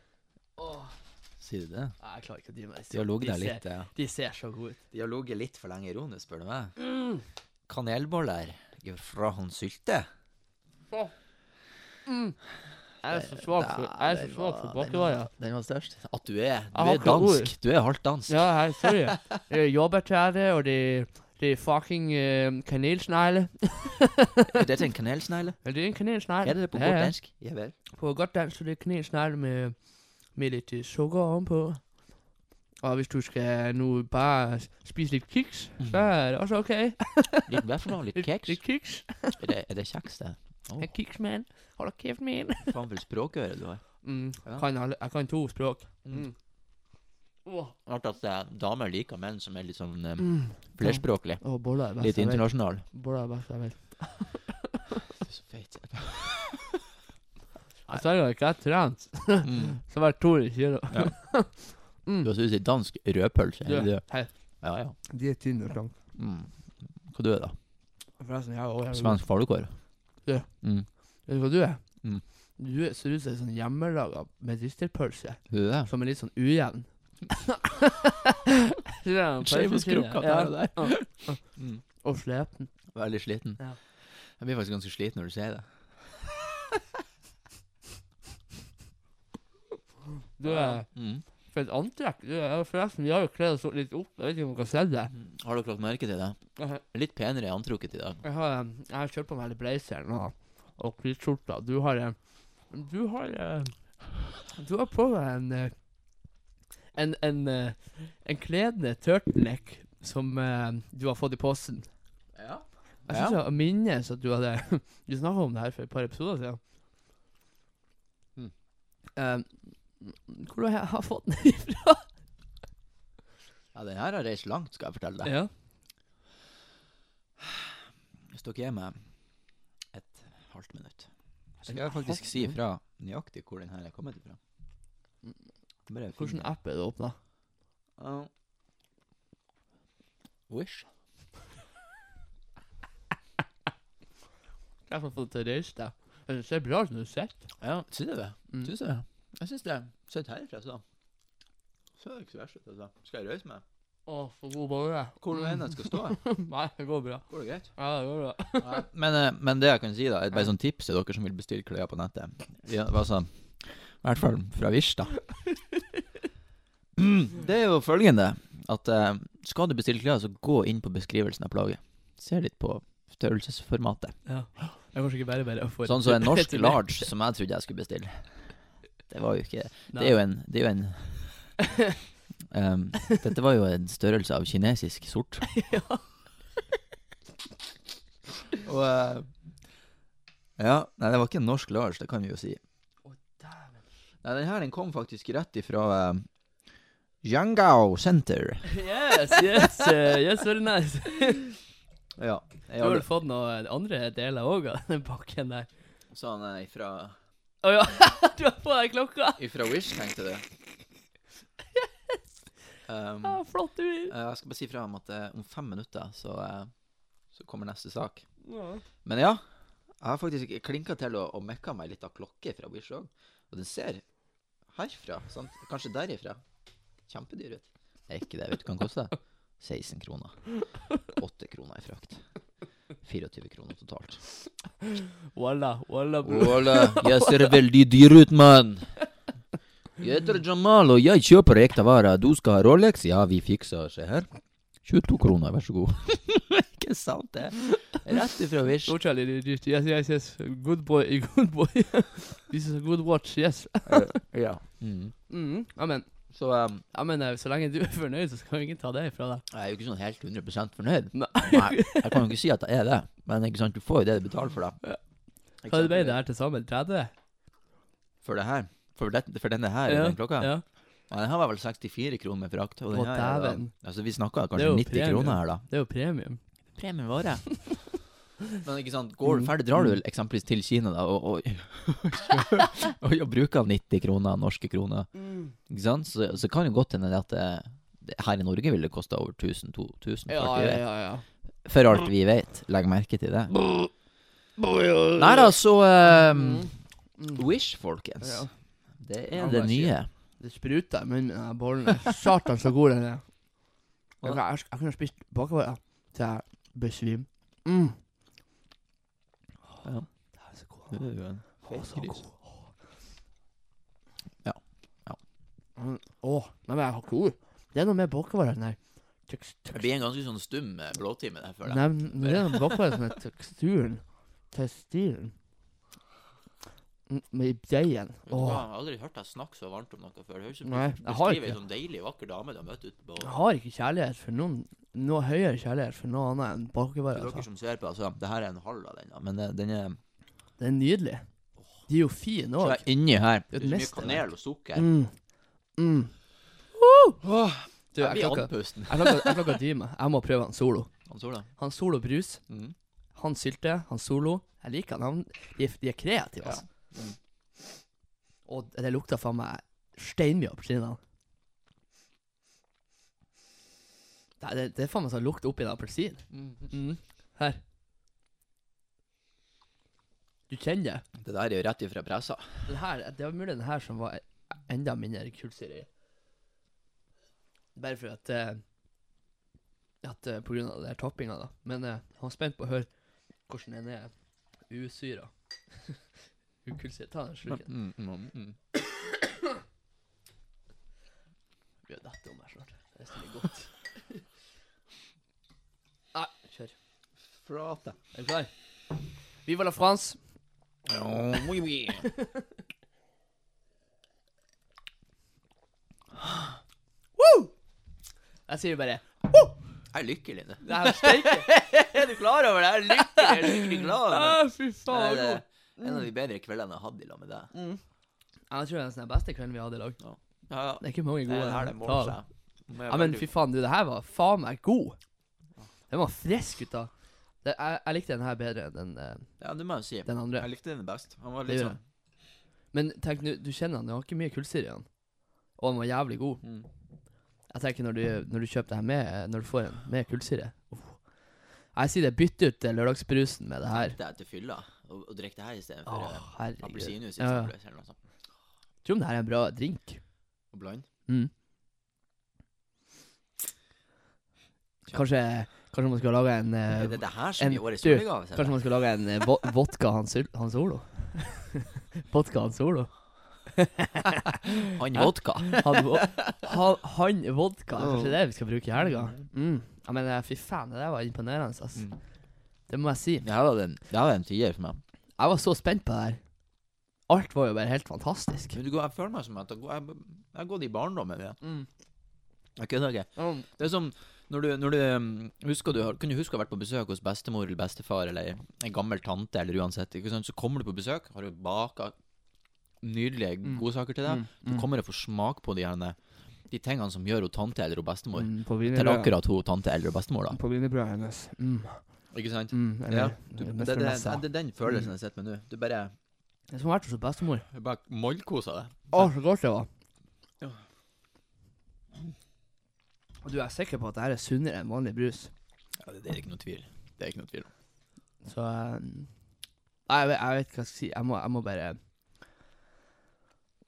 Sier du det? Nei, jeg klarer ikke å dy meg. De har ligget der ser- litt, ja. De ser så gode ut. De har ligget litt for lenge i ro nå, spør du meg. Kanelboller fra han sylte. Mm. Jeg er så svak for, jeg er så svak for bakevarer. Den var størst. At du er Du er dansk. Du er halvt dansk. Ja, hei, sorry. Det er Jordbærtrære, og det det er fucking uh, kanelsnegle. Er dette en kanelsnegle? Ja, det er en kanelsnegle. Er det det på Ja, godt ja. dansk? Ja vel. På godt dansk så det er kanelsnegle med, med litt eh, sukker ovenpå. Og hvis du skal nå bare spise litt kiks, så er det også ok. Litt hva for noe? Litt kjeks? Litt kiks. Er det, er det kjeks, det? Å, En kiksman. Hold kjeft min. faen vel språkøre du har. Mm. Ja. Kan alle, jeg kan to språk. Mm. Åh. Rart at damer liker menn som er litt sånn um, Mm. flerspråklig. Oh, Litt jeg internasjonal. Boller er best jeg vet. Du er så feit. Jeg sa jo ikke jeg trent. Så var det to kilo. Ja. Mm. Du har spist dansk rødpølse. Du, det det? hei. Ja, ja. De er tynne og slanke. Mm. Hva du er da? Forresten, jeg er også Svensk falukorv? Ja. Mm. Vet du hva du er? Mm. Du er- ser ut som en sånn hjemmelaga medisterpølse, Du er som er litt sånn ujevn. Skjeveskrukka ja. der og der. Mm. Og sliten. Veldig sliten. Ja. Jeg blir faktisk ganske sliten når du sier det. Du er Mm. For et antrekk. Forresten, vi har jo kledd oss litt opp. Jeg vet ikke om dere har sett det. Mm. Har dere lagt merke til det? Litt penere antrukket i dag. jeg har, jeg har kjørt på meg litt blazeren og, hvitskjorta. Du har eh, Du har eh, Du har på deg en eh, en, en, eh, en kledende turtleneck som eh, du har fått i posten. Ja. Jeg synes jeg minnes at du hadde Du snakka om det her for et par episoder siden. Mm. Eh, Hvor har jeg fått den ifra? Ja, den her har reist langt, skal jeg fortelle deg. Ja. Hvis dere gir meg et halvt minutt, så skal jeg faktisk si fra nøyaktig hvor den her er kommet ifra. Hvilken app er det åpna? Uh, Wish. Jeg har fått til å reise deg. Det ser bra ut når du sitter. Ja, syns du det? Mm. Syns det? Jeg syns det. Sett herfra, så. Så er det ikke så verst ut, altså. Skal jeg røyse meg? Å, for god bolle. Hvor du enn jeg skal stå? Nei, det går bra. Går det greit? Ja, det går bra. Nei, men, eh, men det jeg kan si, da, er bare sånn tips til dere som vil bestille klær på nettet. Ja, altså, I hvert fall fra Wish, da. Det er jo følgende at eh, skal du bestille klær, så gå inn på beskrivelsen av plagget. Se litt på størrelsesformatet. Ja. Jeg er kanskje ikke bare bare for Sånn som en norsk large som jeg trodde jeg skulle bestille. Det var jo ikke Det er jo en, det er jo en um, Dette var jo en størrelse av kinesisk sort. ja. Og uh, Ja, nei, det var ikke en norsk Lars, det kan vi jo si. Å. Nei, den her den kom faktisk rett ifra uh, Yangao Center. Yes, yes, uh, yes, very nice. Ja. Du Jeg har vel fått noen andre deler òg av den pakken der? sånn uh, ifra, Å ja, du har på deg klokka! ifra Wish, tenkte du. Um, Ja, flott du vil. jeg skal bare si fra om at eh, om fem minutter så, eh, så kommer neste sak. ja. Men ja, jeg har faktisk klinka til å, og mekka meg litt av klokke fra Wish òg. Og den ser herfra, sant? kanskje derifra, kjempedyr ut. Det er ikke det, vet du hva den koster? 16 kroner. 8 kroner i frakt. 24 kroner totalt. Walla, walla, bro. Ola, jeg ser veldig dyr ut, mann. Jeg heter Jamal, og jeg kjøper ekte varer. Du skal ha Rolex? Ja, vi fikser. Se her. 22 kroner, vær så god. ikke sant, det? Rett ifra Wish. So Charlie, yes, yes, yes. Good boy, good boy. This is a good watch, yes. ja. Mm. Mm, ja, men, Så um, ja, men eh, så lenge du er fornøyd, så skal ingen ta det ifra deg. jeg er jo ikke sånn helt 100% fornøyd. Nei. Jeg kan jo ikke si at jeg er det. Men ikke sant, du får jo det du betaler for, da. Ikke Hva sant? ble det her til sammen? 30? For det her. For, det, for denne her, den klokka. Ja. Ja, den her var vel 64 kroner med frakt. Og den Å, her er da, dæven. altså, vi snakka Det er kanskje jo 90 premium. kroner her, da. Det er jo premium. Premievare. Men ikke sant, går du Mm. ferdig, drar du eksempelvis til Kina da, og, og, og, og bruker 90 kroner, norske kroner, ikke sant, så, så kan jo godt hende at det, det, her i Norge ville det kosta over 1000, 2000, Ja, ja, ja, ja. for alt vi vet. Legg merke til det. Nei da, så ehm, Mm. Wish, folkens. Det er det nye. Det spruter i munnen av bollen. Satan, så god den er. Jeg, jeg, jeg kunne spist bakover til jeg besvimer. Mm. Ja. Det er så god. Det er jo en Å, fet så gris. god. Ja. Ja. Mm. Å, nei, men jeg har ikke ord. Det er noe med bakover her. Tekst, Det blir en ganske sånn stum eh, blåtime der, føler jeg. nei, men det er noe bakover som er teksturen. Tekstilen. Med. Vet Åh. Jeg har aldri hørt deg snakke så varmt om noe før. Nei, du jeg har beskriver ikke. ei sånn deilig, vakker dame du har møtt ute på Jeg har ikke kjærlighet for noen Noe høyere kjærlighet for noe annet enn bakover. For dere Altså. som ser på, altså, det her er en halv av den, da, men det, den er Det er nydelig. De er jo fine Så òg. er inni her Det er så mye mesterverk. kanel og sukker. Mm. Mm. Åh, Du, jeg jeg blir klokka andpusten. Jeg klokka, jeg klokka ti meg. Jeg må prøve han solo. Han Sola. Han solo brus. Mm. Han sylte. Han solo. Jeg liker han. han de, er- de er kreative, altså. Mm. Og det lukta faen meg steinmye appelsinene. Det, det, det er faen meg sånn lukt oppi en appelsin. Mm. Mm. Her. Du kjenner det? Det der er jo rett ifra pressa. Den her, det var mulig den her som var enda mindre kullsyre i. Bare for at eh, At eh, på grunn av den toppinga, da. Men eh, han var spent på å høre hvordan den er usyra. Ukullsyre. Ta den slurken. Mm, mm, mm. Gjør dette om her snart. Det er så godt. Nei, kjør. Frate, Er du klar? Viva la France. Oh, oui, oui. Jeg sier bare Jeg er lykkelig nå. Det er. Er du klar over det? Jeg er lykkelig, jeg er lykkelig glad. Ah, fy Det er god. En av de bedre kveldene jeg har hatt i lag med deg. Mm. Jeg tror det er den beste kvelden vi har hatt i lag. Ja, ja. Det er ikke mange gode det her det måler seg. Må jeg Ja, men veldig- fy faen, du, det her var faen meg god. Den var frisk, gutta. Det, jeg, jeg likte den her bedre enn den, eh, Ja, det må jeg si. den andre. Jeg likte den best. Han var Det litt gjør sånn Men tenk, nå, du kjenner han, Du har ikke mye kullsyre i han. Og han var jævlig god. mm. Jeg tenker når du, når du kjøper det her med Når du får en med kullsyre uff. Jeg sier det, bytt ut eh, lørdagsbrusen med det her. Det er til fylla. Og, og drikke det her istedenfor oh, uh, herregud. appelsinjuice. Ja, sånt. Tror om det her er en bra drink. Og bland. Mm. Kanskje, kanskje man skal lage en eh, Er det det her som en- er årets julegave? Kanskje jeg? man skal lage en uh, vo vodka Hans, Hans Olo? vodka Hans Olo? Han vodka. Han, vo han, han vodka, kanskje det vi skal bruke i helga? Mm. Ja, men eh, fy faen, det der var imponerende, altså. Mm. Det må jeg si. Var det er en tier for meg. Jeg var så spent på det her. Alt var jo bare helt fantastisk. Men du jeg føler meg som at jeg, har gått i barndommen. Ja. Mm. Jeg kødder ikke. Mm. Det er som når du, når du um, husker du, Kunne du huske å ha vært på besøk hos bestemor eller bestefar eller en gammel tante, eller uansett. Ikke sant? Så kommer du på besøk, har du baka nydelige Mm. godsaker til deg. Mm. Du kommer og får smak på de, her, de tingene som gjør hun tante eller hun bestemor. Mm, Til akkurat hun tante eller bestemor, da. På wienerbrødet hennes. Mm. Ikke sant? Mm, eller, Ja. Du, det, det, det, er den følelsen jeg sitter med nå. Du bare, Det er som å være hos bestemor. du bare mollkoser deg. Å, så godt det var. Ja. Og du er sikker på at det her er sunnere enn vanlig brus? Ja, det, det er ikke noe tvil. Det er ikke noe tvil om. Så Nei, jeg, vet- jeg vet hva jeg skal si. Jeg må, jeg må bare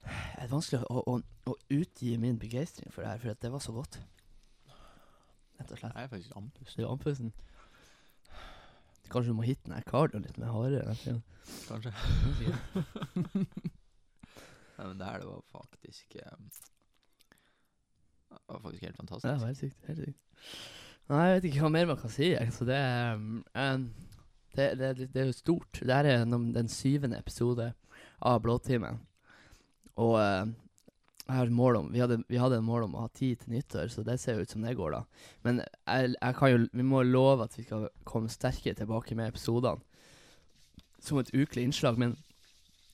Det er vanskelig å, å, å utgi min begeistring for det her, for det var så godt. Rett og slett. Jeg er faktisk andpusten. Det er andpusten. Kanskje du må hitte den her litt mer hardere kanskje. Nei, men det her det var faktisk um, Det var faktisk helt fantastisk. det var helt sykt. Helt sykt. Nei, jeg vet ikke hva mer man kan si. Så det um, det, det, det, det er jo stort. Det her er nom- den syvende episode av Blåtimen. Og eh, jeg har et mål om, vi, hadde, vi hadde en mål om å ha tid til nyttår, så det ser jo ut som det går, da. Men jeg, jeg kan jo, vi må love at vi skal komme sterkere tilbake med episodene som et ukelig innslag. Men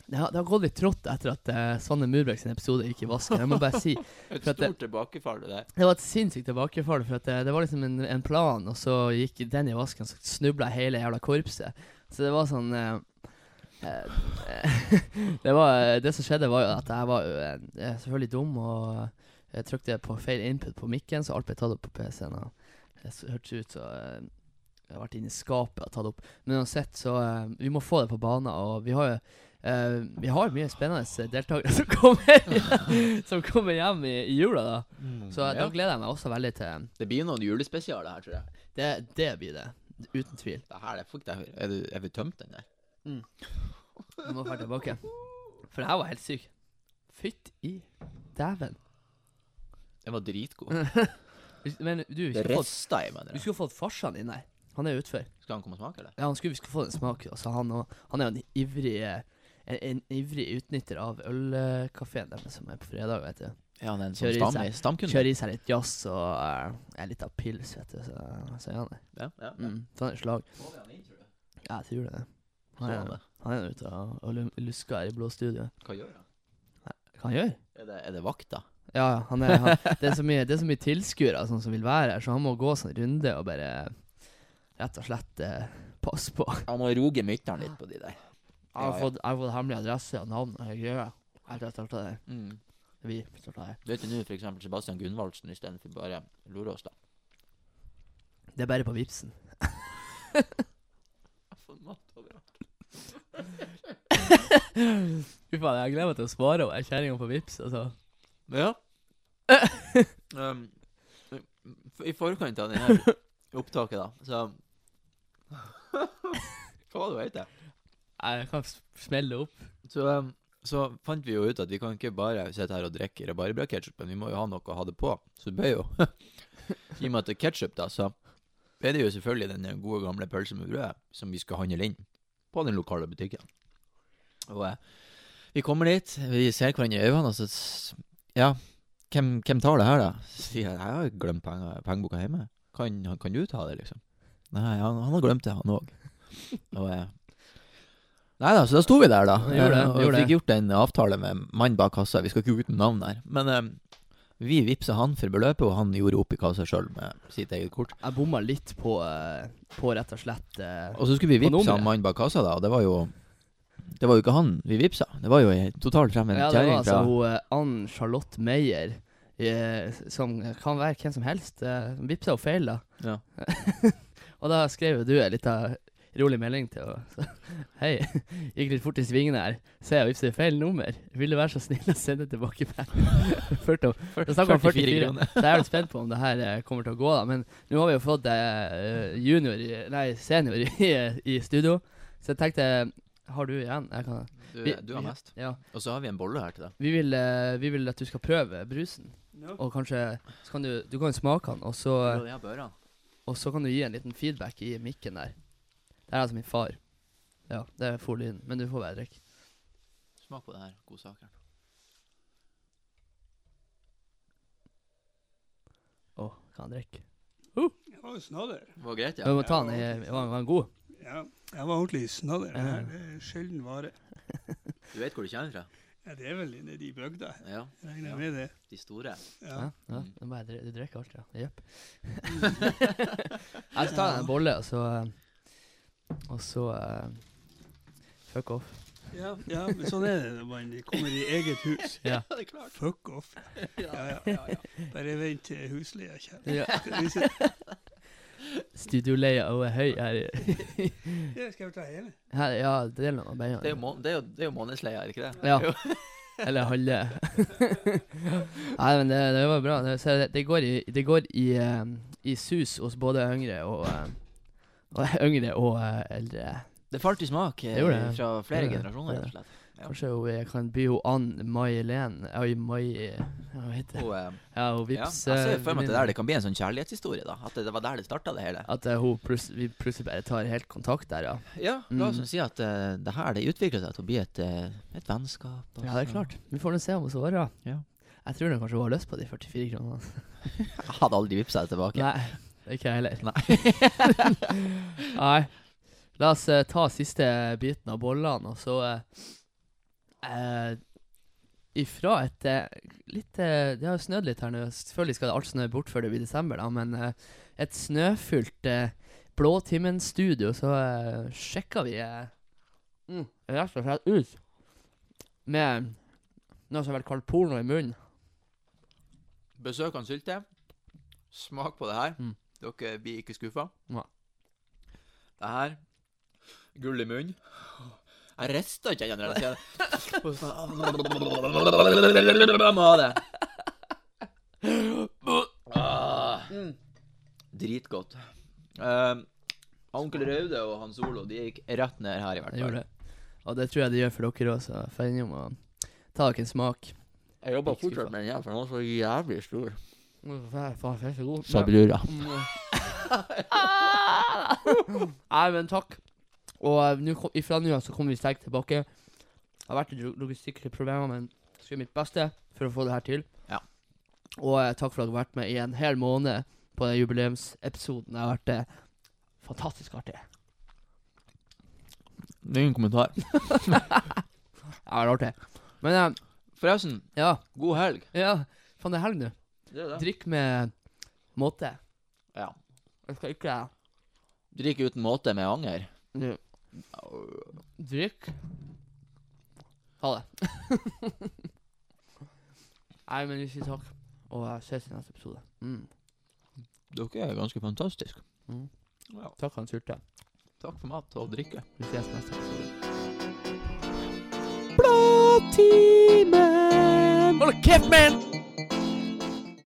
det har, det har gått litt trått etter at uh, Svanne Murbrek sin episode gikk i vasken. Jeg må bare si Et stort det- tilbakefall, det der. det var et sinnssykt tilbakefall, for det, det var liksom en, en plan, og så gikk den i vasken, så snubla hele jævla korpset. Så det var sånn eh, eh, det, var, det som skjedde, var jo at jeg var eh, eh, selvfølgelig dum, og jeg trykte på feil input på mikken, så alt ble tatt opp på PC-en. Og det hørtes ut som eh, jeg har vært inne i skapet og tatt opp. Men uansett, så eh, vi må få det på banen, og vi har jo Uh, vi har mye spennende deltakere som kommer, som kommer hjem i, i jula, da. Så ja. da gleder jeg meg også veldig til Det blir noen julespesialer her, tror jeg. Det, det blir det. Uten tvil. Det her er, fuck, det er, er, du- er vi tømt den der? Vi må dra tilbake. For det her var helt syk. Fytt i dæven. Den var dritgod. Men du, vi Det skulle fått, resta i meg. det. skulle fått farsan inn her. Han er utfor. Skal han komme og smake, eller? Ja, han skulle, vi skulle få en smak. Altså, han, og, han er jo en ivrig eh, en, en ivrig utnytter av ølkafeen deres som er på fredag, vet du. Ja, han er en Kjører i sånn seg- stamkunde. Kjører i seg litt jazz og er litt av pils, vet du. Så, så er han det. Ja, ja. Mm, så han er slag. Du? Ja, jeg tror det. Han er, han er ute og, lusker her i blå studio. Hva gjør han? Hva han gjør? Er det, er det vakta? Ja, ja, han er, han, det er så mye, det er så mye tilskuere sånn, som vil være her, så han må gå sånn runde og bare rett og slett eh, passe på. Han må roge mytteren litt på de der. Jeg har Ja, ja. fått, jeg har fått hemmelig adresse og navn og greia. Etter at jeg starta det. Mm. Vi starta vet du nå eksempel Sebastian Gunvaldsen istedenfor bare Lorås, da. Det er bare på Vipsen. Jeg har fått mat overalt. Fy faen, jeg gleder meg til å svare henne kjerringa på Vips. Altså. Ja. um, I forkant av denne opptaket, da, så Hva var det hun het? Jeg kan smelle opp. Så, um, så fant vi jo ut at vi kan ikke bare sitte her og drikke rabarbraketsjup, men vi må jo ha noe å ha det på. Så det ble jo I og med at det er ketsjup, da, så er det jo selvfølgelig den gode gamle pølsa med brød som vi skal handle inn på den lokale butikken. Og eh, vi kommer dit, vi ser hverandre i øynene, og så Ja, hvem, hvem tar det her, da? Sier jeg jeg har glemt pengeboka hjemme. Kan, kan du ta det, liksom? Nei, han, han har glemt det, han òg. Og, eh, Nei da, så da sto vi der, da. Vi gjorde det, Eh, vi gjorde fikk gjort en avtale med mannen bak kassa. Vi skal ikke ut navn her. Men eh, vi vippsa han for beløpet, og han gjorde opp i kassa sjøl med sitt eget kort. Jeg bomma litt på, eh, på rett og slett eh, Og så skulle vi vippse han mannen bak kassa, da, og det var jo Det var jo ikke han vi vippsa. Det var jo ei totalt fremmed Ja, det var altså hun eh, Ann Charlotte Meyer, som kan være hvem som helst. Som vippsa henne feil, da. Ja. Og da skrev jo du ei liten rolig melding til henne. Hei, gikk litt fort i svingene her. Ser jeg vippser feil nummer. Vil du være så snill å sende tilbake penger? Da snakker om 44. kroner. Så jeg er litt spent på om det her eh, kommer til å gå, da. Men nå har vi jo fått eh, junior, nei, senior i, i studio. Så jeg tenkte Har du igjen? Jeg kan Du, Vi- du har mest. Ja. Og så har vi en bolle her til deg. Vi vil, eh, vi vil at du skal prøve brusen. Og kanskje så kan du, du kan smake den, og så, og så kan du gi en liten feedback i mikken der. Det er altså min far. Ja, det er folien. Men du får bare drikke. Smak på det her godsakeren. Å, kan han drikke? Det var jo snadder. Det var greit, Vi ja. må ta den. i- Var var den god? Ja, jeg var ordentlig snadder. Det her er sjelden vare. Du vet hvor du kommer fra? Ja, det er vel nede i bygda. Ja, regner Ja. med det. de store. Ja. Ja. ja. Mm. Du, drikker alt, ja. Jepp. jeg skal ta en bolle, og så eh, Og så eh, Fuck off. Ja, ja, men sånn er det når man kommer i eget hus. Ja. det er klart. Fuck off. Ja, ja. Bare vent til husleia kommer. ja. Studioleia er høy her. Ja, skal vi ta hele? her ja, delen av beina. Det er jo, må- det er jo, det er jo månedsleia, er det ikke det? Ja. Eller halve. Nei, men det, det var bra. Det, det, det går, i, det går i, um, i sus hos både yngre og, um, Yngre og eh, eldre. Det falt i smak eh, Det det. fra flere Det generasjoner, rett og slett. Ja. Kanskje hun, kan by hun Ann May-Helen Oi, May Hva heter eh, Ja, hun ja, vips jeg ser for meg at det der det kan bli en sånn kjærlighetshistorie, da. At det, det var der det starta, det hele. At uh, hun pluss- vi plutselig bare tar helt kontakt der, ja. Ja, la oss Mm. si at uh, det her det utvikler seg til å bli et, et vennskap. Også. Ja, det er klart. Vi får nå se om hun svarer. Ja. Jeg tror hun kanskje hun har lyst på de 44 kronene. Jeg hadde aldri vippsa det tilbake. Nei, ikke jeg heller. Nei. Nei. La oss eh, ta siste biten av bollene, og så eh, eh, Ifra et eh, litt eh, Det har jo snødd litt her nå. Selvfølgelig skal det alt snø bort før det blir desember, da, men eh, et snøfylt eh, Blåtimen-studio, så uh, sjekka vi eh, mm, rett og slett ut med noe som har vært kalt porno i munnen. Besøk han Sylte. Smak på det her. Mm. Dere blir ikke skuffa. Nei. Det her Gull i munnen. Jeg rister ikke ennå når jeg sier det. Jeg må ha det. Ah, dritgodt. Uh, onkel Raude og Hans Olo De gikk rett ned her, i hvert fall. Og det tror jeg de gjør for dere òg, så får innom og ta dere en smak. Jeg jobber fortsatt med den, her, for den var så jævlig stor. Sa brura. Nei, men takk. Og eh, ifra nå av så kommer vi sterkt tilbake. Det har vært litt logistikkproblemer, men jeg skal gjøre mitt beste for å få det her til. Ja. Og eh, takk for at dere har vært med i en hel måned på den jubileumsepisoden. Det har vært eh, fantastisk artig. Det er Ingen kommentar. Det har vært artig. Men eh, Forresten, ja, god helg. ja. Faen, det er helg nå. Det er det. Drikk med måte. Ja. Jeg skal ikke Drikk uten måte med anger. Ja. Drikk. Ha det. Nei, men sier takk. Og jeg ses i neste episode. Mm. Dere er ganske fantastiske. Mm. Ja. Takk, han Sylte. Takk for mat og drikke. Vi ses neste episode. Blåtimen! Hold kjeft, man!